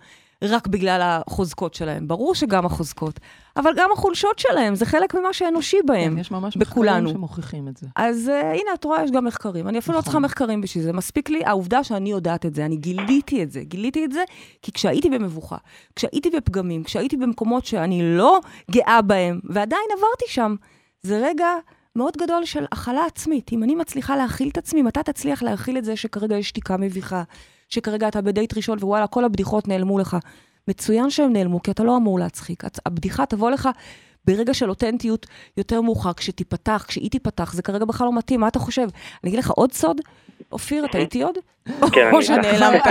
רק בגלל החוזקות שלהם. ברור שגם החוזקות, אבל גם החולשות שלהם, זה חלק ממה שאנושי בהם, כן, יש ממש בכולנו. מחקרים שמוכיחים את זה. אז uh, הנה, את רואה, יש גם מחקרים. אני אפילו לא נכון. לא צריכה מחקרים בשביל זה. מספיק לי העובדה שאני יודעת את זה. אני גיליתי את זה. גיליתי את זה כי כשהייתי במבוכה, כשהייתי בפגמים, כשהייתי במקומות שאני לא גאה בהם, ועדיין עברתי שם, זה רגע... מאוד גדול של הכלה עצמית. אם אני מצליחה להכיל את עצמי, מתי תצליח להכיל את זה שכרגע יש שתיקה מביכה, שכרגע אתה בדייט ראשון ווואלה, כל הבדיחות נעלמו לך. מצוין שהם נעלמו, כי אתה לא אמור להצחיק. הבדיחה תבוא לך ברגע של אותנטיות יותר מאוחר, כשתיפתח, כשהיא תיפתח, זה כרגע בכלל לא מתאים, מה אתה חושב? אני אגיד לך עוד סוד, אופיר, אתה איתי עוד? כן, או שנעלמת.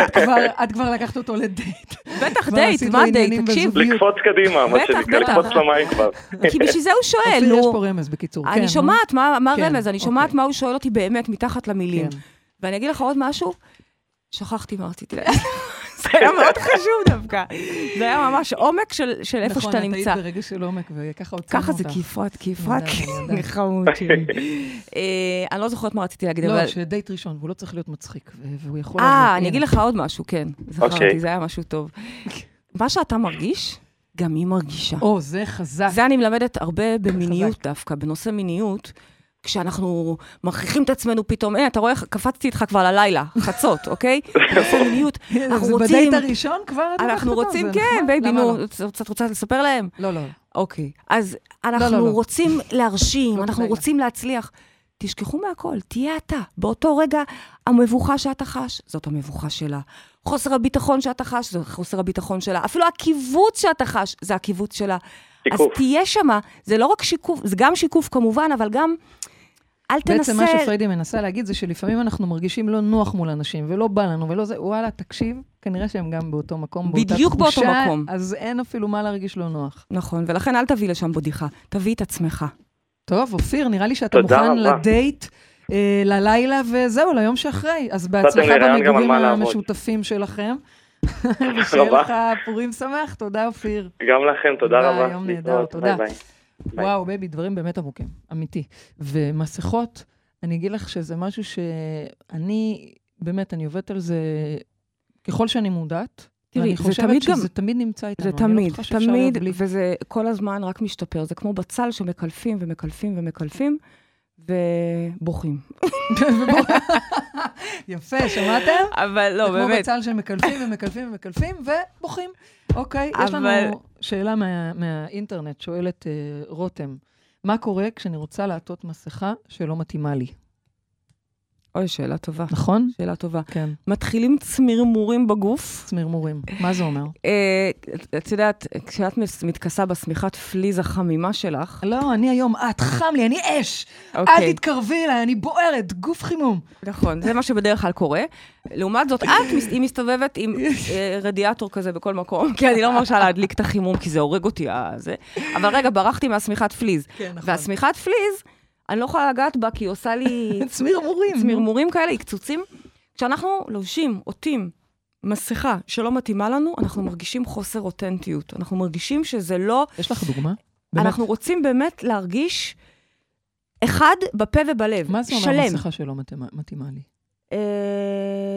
את כבר- לקחת אותו לדייט. בטח דייט, מה דייט? תקשיב. לקפוץ קדימה, מה שנקרא. לקפוץ למים כבר. כי בשביל זה הוא שואל, אופיר, יש נו. פה רמז, בקיצור. כן, אני נו. שומעת מה מה כן, הרמז, אני שומעת אוקיי. מה הוא שואל אותי באמת מתחת למילים. כן. ואני אגיד לך עוד משהו, שכחתי מה רציתי להגיד. זה היה מאוד חשוב דווקא. זה היה ממש עומק של של איפה שאתה נכון, נמצא. את היית ברגע של עומק, וככה עוצרנו ככה אותך. זה כיפרת, כיפרת. חמוד שלי. אה, אני לא זוכרת מה רציתי להגיד, אבל... לא, שדייט ראשון, והוא לא צריך להיות מצחיק, והוא יכול... אה. אני אגיד. לך עוד משהו, כן. זכרתי, אוקיי. זה היה משהו טוב. מה שאתה מרגיש, גם היא מרגישה. או, זה חזק. זה אני מלמדת הרבה במיניות דווקא, בנושא מיניות. כשאנחנו מכריחים את עצמנו פתאום, אה, אתה רואה, קפצתי איתך כבר ללילה, חצות, אוקיי? בנושא מיניות, אנחנו זה רוצים, בדייט הראשון כבר? את אנחנו? רוצים, זה כן, נחמד. baby, נו, לא? את רוצה לספר להם? לא, לא. אוקיי. אז לא, אנחנו לא. רוצים להרשים, אנחנו. רוצים להצליח. תשכחו מהכל, תהיה אתה. באותו רגע, המבוכה שאתה חש, זאת המבוכה שלה. חוסר הביטחון שאתה חש, זה חוסר הביטחון שלה. אפילו הקיבוץ שאתה חש, זה הקיבוץ שלה. אז שיקוף. תהיה שמה, זה לא רק שיקוף, זה גם שיקוף כמובן, אבל גם, אל תנסה... בעצם מה שפריידי מנסה להגיד זה שלפעמים אנחנו מרגישים לא נוח מול אנשים, ולא בא לנו, ולא זה, וואלה, תקשיב, כנראה שהם גם באותו מקום, באותה בדיוק באותו תחושה, מקום. אז אין אפילו מה להרגיש לא נוח. נכון, ולכן אל תביא לשם בדיחה, תביא את עצמך. טוב, אופיר, נראה לי שאתה מוכן רבה. לדייט אה, ללילה, וזהו, ליום שאחרי. אז בהצלחה במגורים. המשותפים שלכם. ושיהיה. לך פורים שמח, תודה, אופיר. גם לכם, תודה ביי, רבה. יום נהדר, תודה. ביי, ביי. ביי. וואו, baby, דברים באמת עמוקים, אמיתי. ומסכות, אני אגיד לך שזה משהו שאני, באמת, אני עובדת על זה ככל שאני מודעת. תראי, ואני זה חושבת תמיד גם- שזה תמיד נמצא איתנו. זה אני לא תמיד, תמיד, בלי. וזה כל הזמן רק משתפר. זה כמו בצל שמקלפים ומקלפים ומקלפים, ובוכים. יפה, שמעתם? אבל לא, זה כמו באמת. בצל שמקלפים ומקלפים ומקלפים ובוכים. אוקיי, יש לנו שאלה מה- מהאינטרנט, שואלת אה, רותם, מה קורה כשאני רוצה לעטות מסכה שלא מתאימה לי? אוי, שאלה טובה. נכון? שאלה טובה. כן, מתחילים צמרמורים בגוף. צמרמורים. מה זה אומר? אה, את יודעת, כשאת מתכסה בשמיכת פליז החמימה שלך, לא, אני היום, את, חם לי, אני אש. אל אוקיי, תתקרבי אליי, אני בוערת, גוף חימום. נכון, זה מה שבדרך כלל קורה. לעומת זאת, את היא מסתובבת עם אה, רדיאטור כזה בכל מקום, כי אני לא מרשה להדליק את החימום, כי זה הורג אותי, הזה. אבל רגע, ברחתי מהשמיכת פליז. כן, נכון. והשמיכת פליז, אני לא יכולה לגעת בה, כי היא עושה לי צמרמורים. צמרמורים כאלה, היא קצוצים. כשאנחנו לובשים, עוטים, מסכה שלא מתאימה לנו, אנחנו מרגישים חוסר אותנטיות. אנחנו מרגישים שזה לא... יש לך דוגמה? באמת? אנחנו רוצים באמת להרגיש אחד בפה ובלב. מה זה אומר. מסכה שלא מתאימה לי? אה,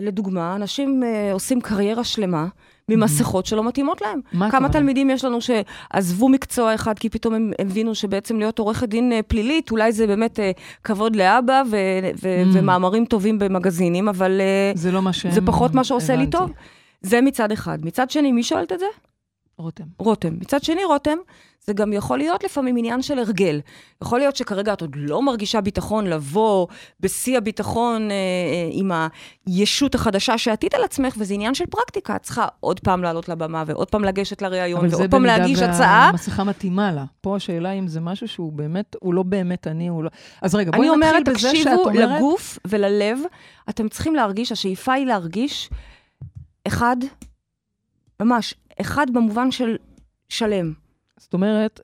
לדוגמה, אנשים אה, עושים קריירה שלמה ממסכות שלא מתאימות להם. מה כמה? תלמידים יש לנו שעזבו מקצוע אחד כי פתאום הם הבינו שבעצם להיות עורכת דין אה, פלילית, אולי זה באמת אה, כבוד לאבא ו- ו- Mm. ומאמרים טובים במגזינים, אבל אה, זה לא מה. זה פחות מה שעושה לי. טוב. זה מצד אחד. מצד שני, מי שואלת את זה? רותם. רותם. מצד שני, רותם, זה גם יכול להיות לפעמים עניין של הרגל. יכול להיות שכרגע את עוד לא מרגישה ביטחון לבוא בשיא הביטחון אה, אה, עם הישות החדשה שעתית על עצמך, וזה עניין של פרקטיקה. את צריכה עוד פעם לעלות לבמה, ועוד פעם לגשת לראיון, אבל זה ועוד פעם להגיש במידה הצעה. והמסכה מתאימה לה. פה השאלה אם זה משהו שהוא באמת, הוא לא באמת אני, הוא לא... אז רגע, אני בואי נתחיל אומרת, בזה שאת תקשיבו אומרת... לגוף וללב, אתם צריכים להרגיש, השאיפה היא להרגיש אחד, ממש, אחד במובן של שלם. זאת אומרת...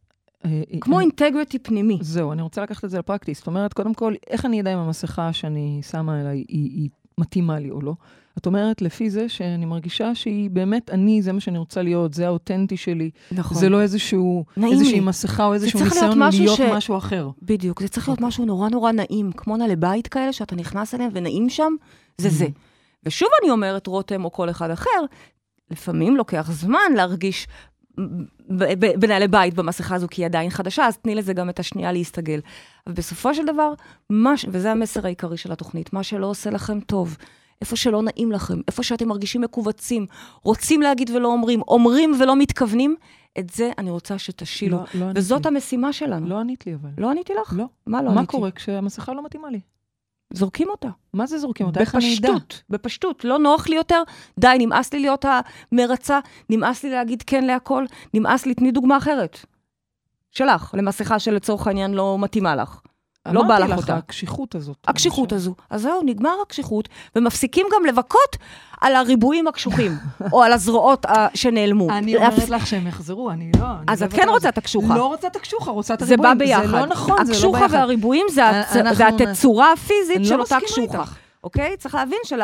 אה, כמו אני- אינטגריטי פנימי. זהו, אני רוצה לקחת את זה לפרקטי. זאת אומרת, קודם כל, איך אני אדע אם המסכה שאני שמה אליי היא, היא מתאימה לי או לא? את אומרת, לפי זה שאני מרגישה שהיא באמת אני, זה מה שאני רוצה להיות, זה האותנטי שלי. נכון. זה לא איזשהו, איזושהי לי. מסכה או איזשהו צריך להיות ניסיון משהו להיות ש- משהו אחר. בדיוק, זה צריך להיות משהו נורא נורא נעים, כמו נעלי בית כאלה, שאתה נכנס אליהם ונעים שם, זה זה. ושוב אני אומרת, רותם או כל אחד אחר, לפעמים לוקח זמן להרגיש ב- ב- בנעלי בית במסכה הזו, כי היא עדיין חדשה, אז תני לזה גם את השנייה להסתגל. אבל בסופו של דבר, מה, וזה המסר העיקרי של התוכנית, מה שלא עושה לכם טוב, איפה שלא נעים לכם, איפה שאתם מרגישים מכווצים, רוצים להגיד ולא אומרים, אומרים ולא מתכוונים, את זה אני רוצה שתשילו. לא, לא וזאת לי. המשימה שלנו. לא ענית לי אבל. לא עניתי לך? לא. מה לא מה עניתי? קורה כשהמסכה לא מתאימה לי? זורקים אותה. מה זה זורקים אותה? בפשטות, בפשטות. לא נוח לי יותר, די, נמאס לי להיות המרצה, נמאס לי להגיד כן להכל, נמאס לי, תני דוגמה אחרת. שלך, למסכה שלצורך העניין לא מתאימה לך. לא בא לך אותה. הקשיחות הזאת. הקשיחות הזו. אז זהו, נגמר הקשיחות, ומפסיקים גם לבכות על הריבועים הקשוחים, או על הזרועות ה- שנעלמו. אני אומרת לך שהם יחזרו, אני לא... אז את כן רוצה. את הקשוחה. לא רוצה את הקשוחה, רוצה את זה בא הריבועים. ביחד. זה לא נכון, זה לא הקשוחה ביחד. והריבועים זה, נ- התצורה הפיזית של לא אותה קשוחה. אוקיי? צריך להבין של.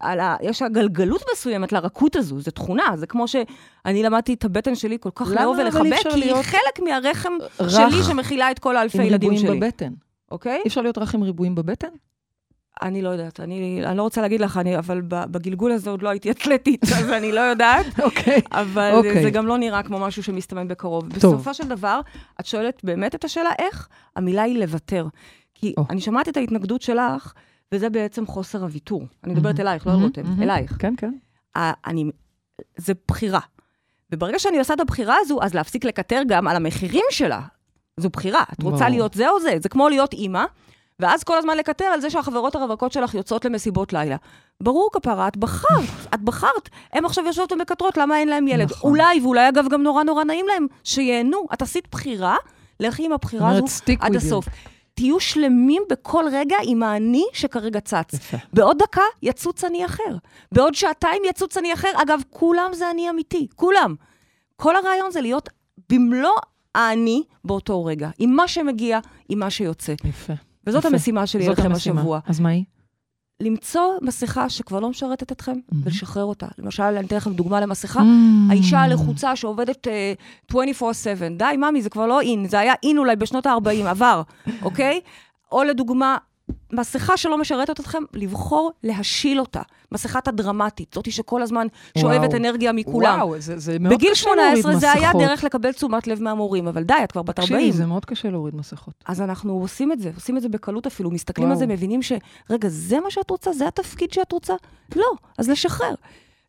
על ה... יש הגלגלות מסוימת לרכות הזו, זו תחונה, זה כמו שאני למדתי את הבטן שלי כל כך לאהוב ולחבק, כי היא חלק מהרחם רך שלי שמכילה את כל האלפי עם ילדים ריבועים שלי. בבטן. אוקיי? אי אפשר להיות רך עם ריבועים בבטן? אני לא יודעת, אני, אני לא רוצה להגיד לך, אני, אבל בגלגול הזה עוד לא הייתי אתלטית, אז אני לא יודעת, אוקיי. אבל אוקיי. זה גם לא נראה כמו משהו שמסתמן בקרוב. טוב. בסופו של דבר, את שואלת באמת את השאלה איך? המילה היא לוותר. כי או. אני שמעתי את ההתנגדות שלך, וזה בעצם חוסר הוויתור. אני מדברת. אלייך, לא על רותם. אלייך. כן, כן. אני, זה בחירה. וברגע שאני עושה את הבחירה הזו, אז להפסיק לקטר גם על המחירים שלה. זו בחירה. את רוצה ברור. להיות זה או זה. זה כמו להיות אימא, ואז כל הזמן לקטר על זה שהחברות הרווקות שלך יוצאות למסיבות לילה. ברור, כפרה, את בחרת, את בחרת. הן עכשיו יושבות ומקטרות, למה אין להם ילד? נכון. אולי, ואולי אגב גם נורא נורא נעים להם, שייהנו. את עשית בחירה, לכי עם הבחירה הזו עד. הסוף. תהיו שלמים בכל רגע עם האני שכרגע צץ. יפה. בעוד דקה יצוץ אני אחר. בעוד שעתיים יצוץ אני אחר. אגב, כולם זה אני אמיתי, כולם. כל הרעיון זה להיות במלוא האני באותו רגע, עם מה שמגיע, עם מה שיוצא. יפה. וזאת יפה. המשימה שלי אליכם. השבוע. אז מה היא? למצוא מסכה שכבר לא משרתת אתכם, מהמם. ולשחרר אותה. למשל, אני אתן לכם דוגמה למסכה. Mm. האישה הלחוצה שעובדת אה, 24/7, די, ממי, זה כבר לא אין, זה היה אין אולי בשנות ה-40, עבר, אוקיי? או לדוגמה, מסכה שלא משרתת אתכם, לבחור להשיל אותה. מסכת הדרמטית, זאתי שכל הזמן שואבת וואו. אנרגיה מכולם. וואו, זה, זה מאוד בגיל קשה להוריד 18 זה היה מסכות. דרך לקבל תשומת לב מהמורים, אבל די, את כבר בת 40. תקשיבי, זה מאוד קשה להוריד מסכות. אז אנחנו עושים את זה, עושים את זה בקלות אפילו, מסתכלים וואו. על זה, מבינים ש, רגע, זה מה שאת רוצה? זה התפקיד שאת רוצה? לא, אז לשחרר.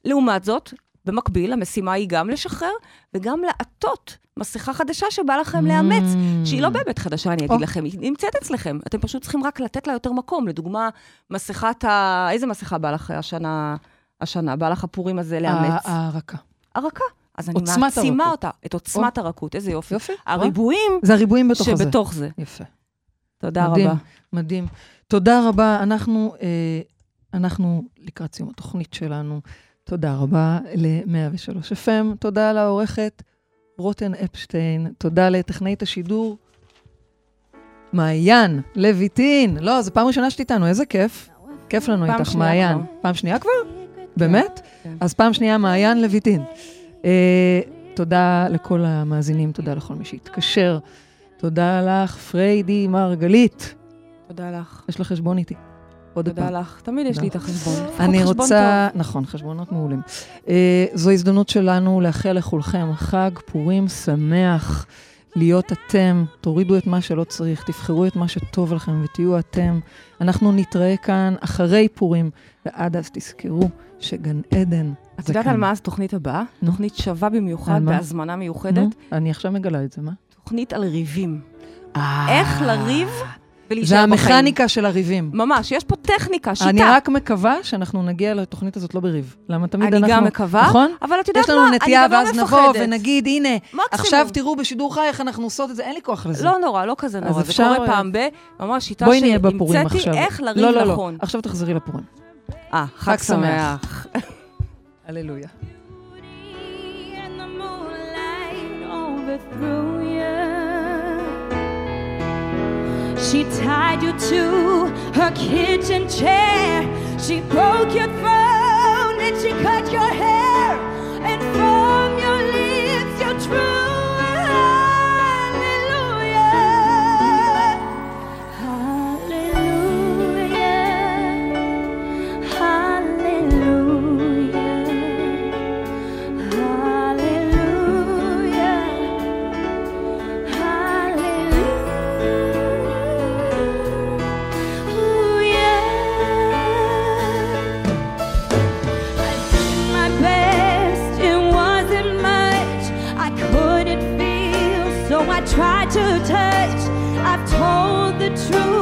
לעומת זאת, במקביל, המשימה היא גם לשחרר וגם לעטות מסכה חדשה שבא לכם לאמץ, Mm. שהיא לא באמת חדשה, אני. אגיד לכם, היא נמצאת אצלכם. אתם פשוט צריכים רק לתת לה יותר מקום. לדוגמה, מסכת ה... איזה מסכה בא לך השנה, השנה? בא לך הפורים הזה לאמץ? ההרקה. הרכה. אז אני מעצימה. אותה, את עוצמת הרכות, איזה יופי. יופי. הריבועים זה הריבועים בתוך הזה. שבתוך זה. יפה. תודה מדהים, רבה. מדהים. תודה רבה. אנחנו, אה, אנחנו לקראת סיום התוכנית שלנו. תודה רבה ל-103 FM. תודה לעורכת רוטן אפשטיין. תודה לטכנאית השידור מעיין לויטין. לא, זו פעם ראשונה שאת איתנו, איזה כיף. כיף לנו איתך, מעיין. כבר. פעם שנייה כבר? באמת? כן. אז פעם שנייה, מעיין לויטין. אה, תודה לכל המאזינים, תודה לכל מי שהתקשר. תודה לך, פריידי מרגלית. תודה לך. יש לך חשבון איתי. עוד תודה פעם. לך. תמיד יש לי את החשבון. לפחות אני רוצה, נכון, חשבונות מעולים. אה, זו הזדמנות שלנו לאחל לכולכם חג פורים שמח, להיות אתם, תורידו את מה שלא צריך, תבחרו את מה שטוב לכם ותהיו אתם. אנחנו נתראה כאן אחרי פורים, ועד אז תזכרו שגן עדן את יודעת. על מה התוכנית הבאה? נו. תוכנית שווה במיוחד? בהזמנה מיוחדת. נו, אני עכשיו מגלה את זה, מה? תוכנית על ריבים. אה, איך לריב ולהישאר זה בחיים. המכניקה של הריבים. ממש, יש פה טכניקה, שיטה. אני רק מקווה שאנחנו נגיע לתוכנית הזאת לא בריב. למה תמיד אני אנחנו... גם מקווה, נכון? אבל את יודעת יש מה? לנו אני נטייה, גם לא ואז נבוא מפחדת. ונגיד, הנה, מקסימום. עכשיו תראו בשידור חי איך אנחנו עושות את זה, אין לי כוח לזה. לא נורא, לא כזה אז נורא. זה אפשר- קורה פעם ב... ממש שיטה שהמצאתי. איך לריב לא, לא, נכון. לא, עכשיו תחזרי לפורים. אה, חג חג שמח. הללויה. overthrew She tied you to her kitchen chair. She broke your throne and she cut your hair. The truth.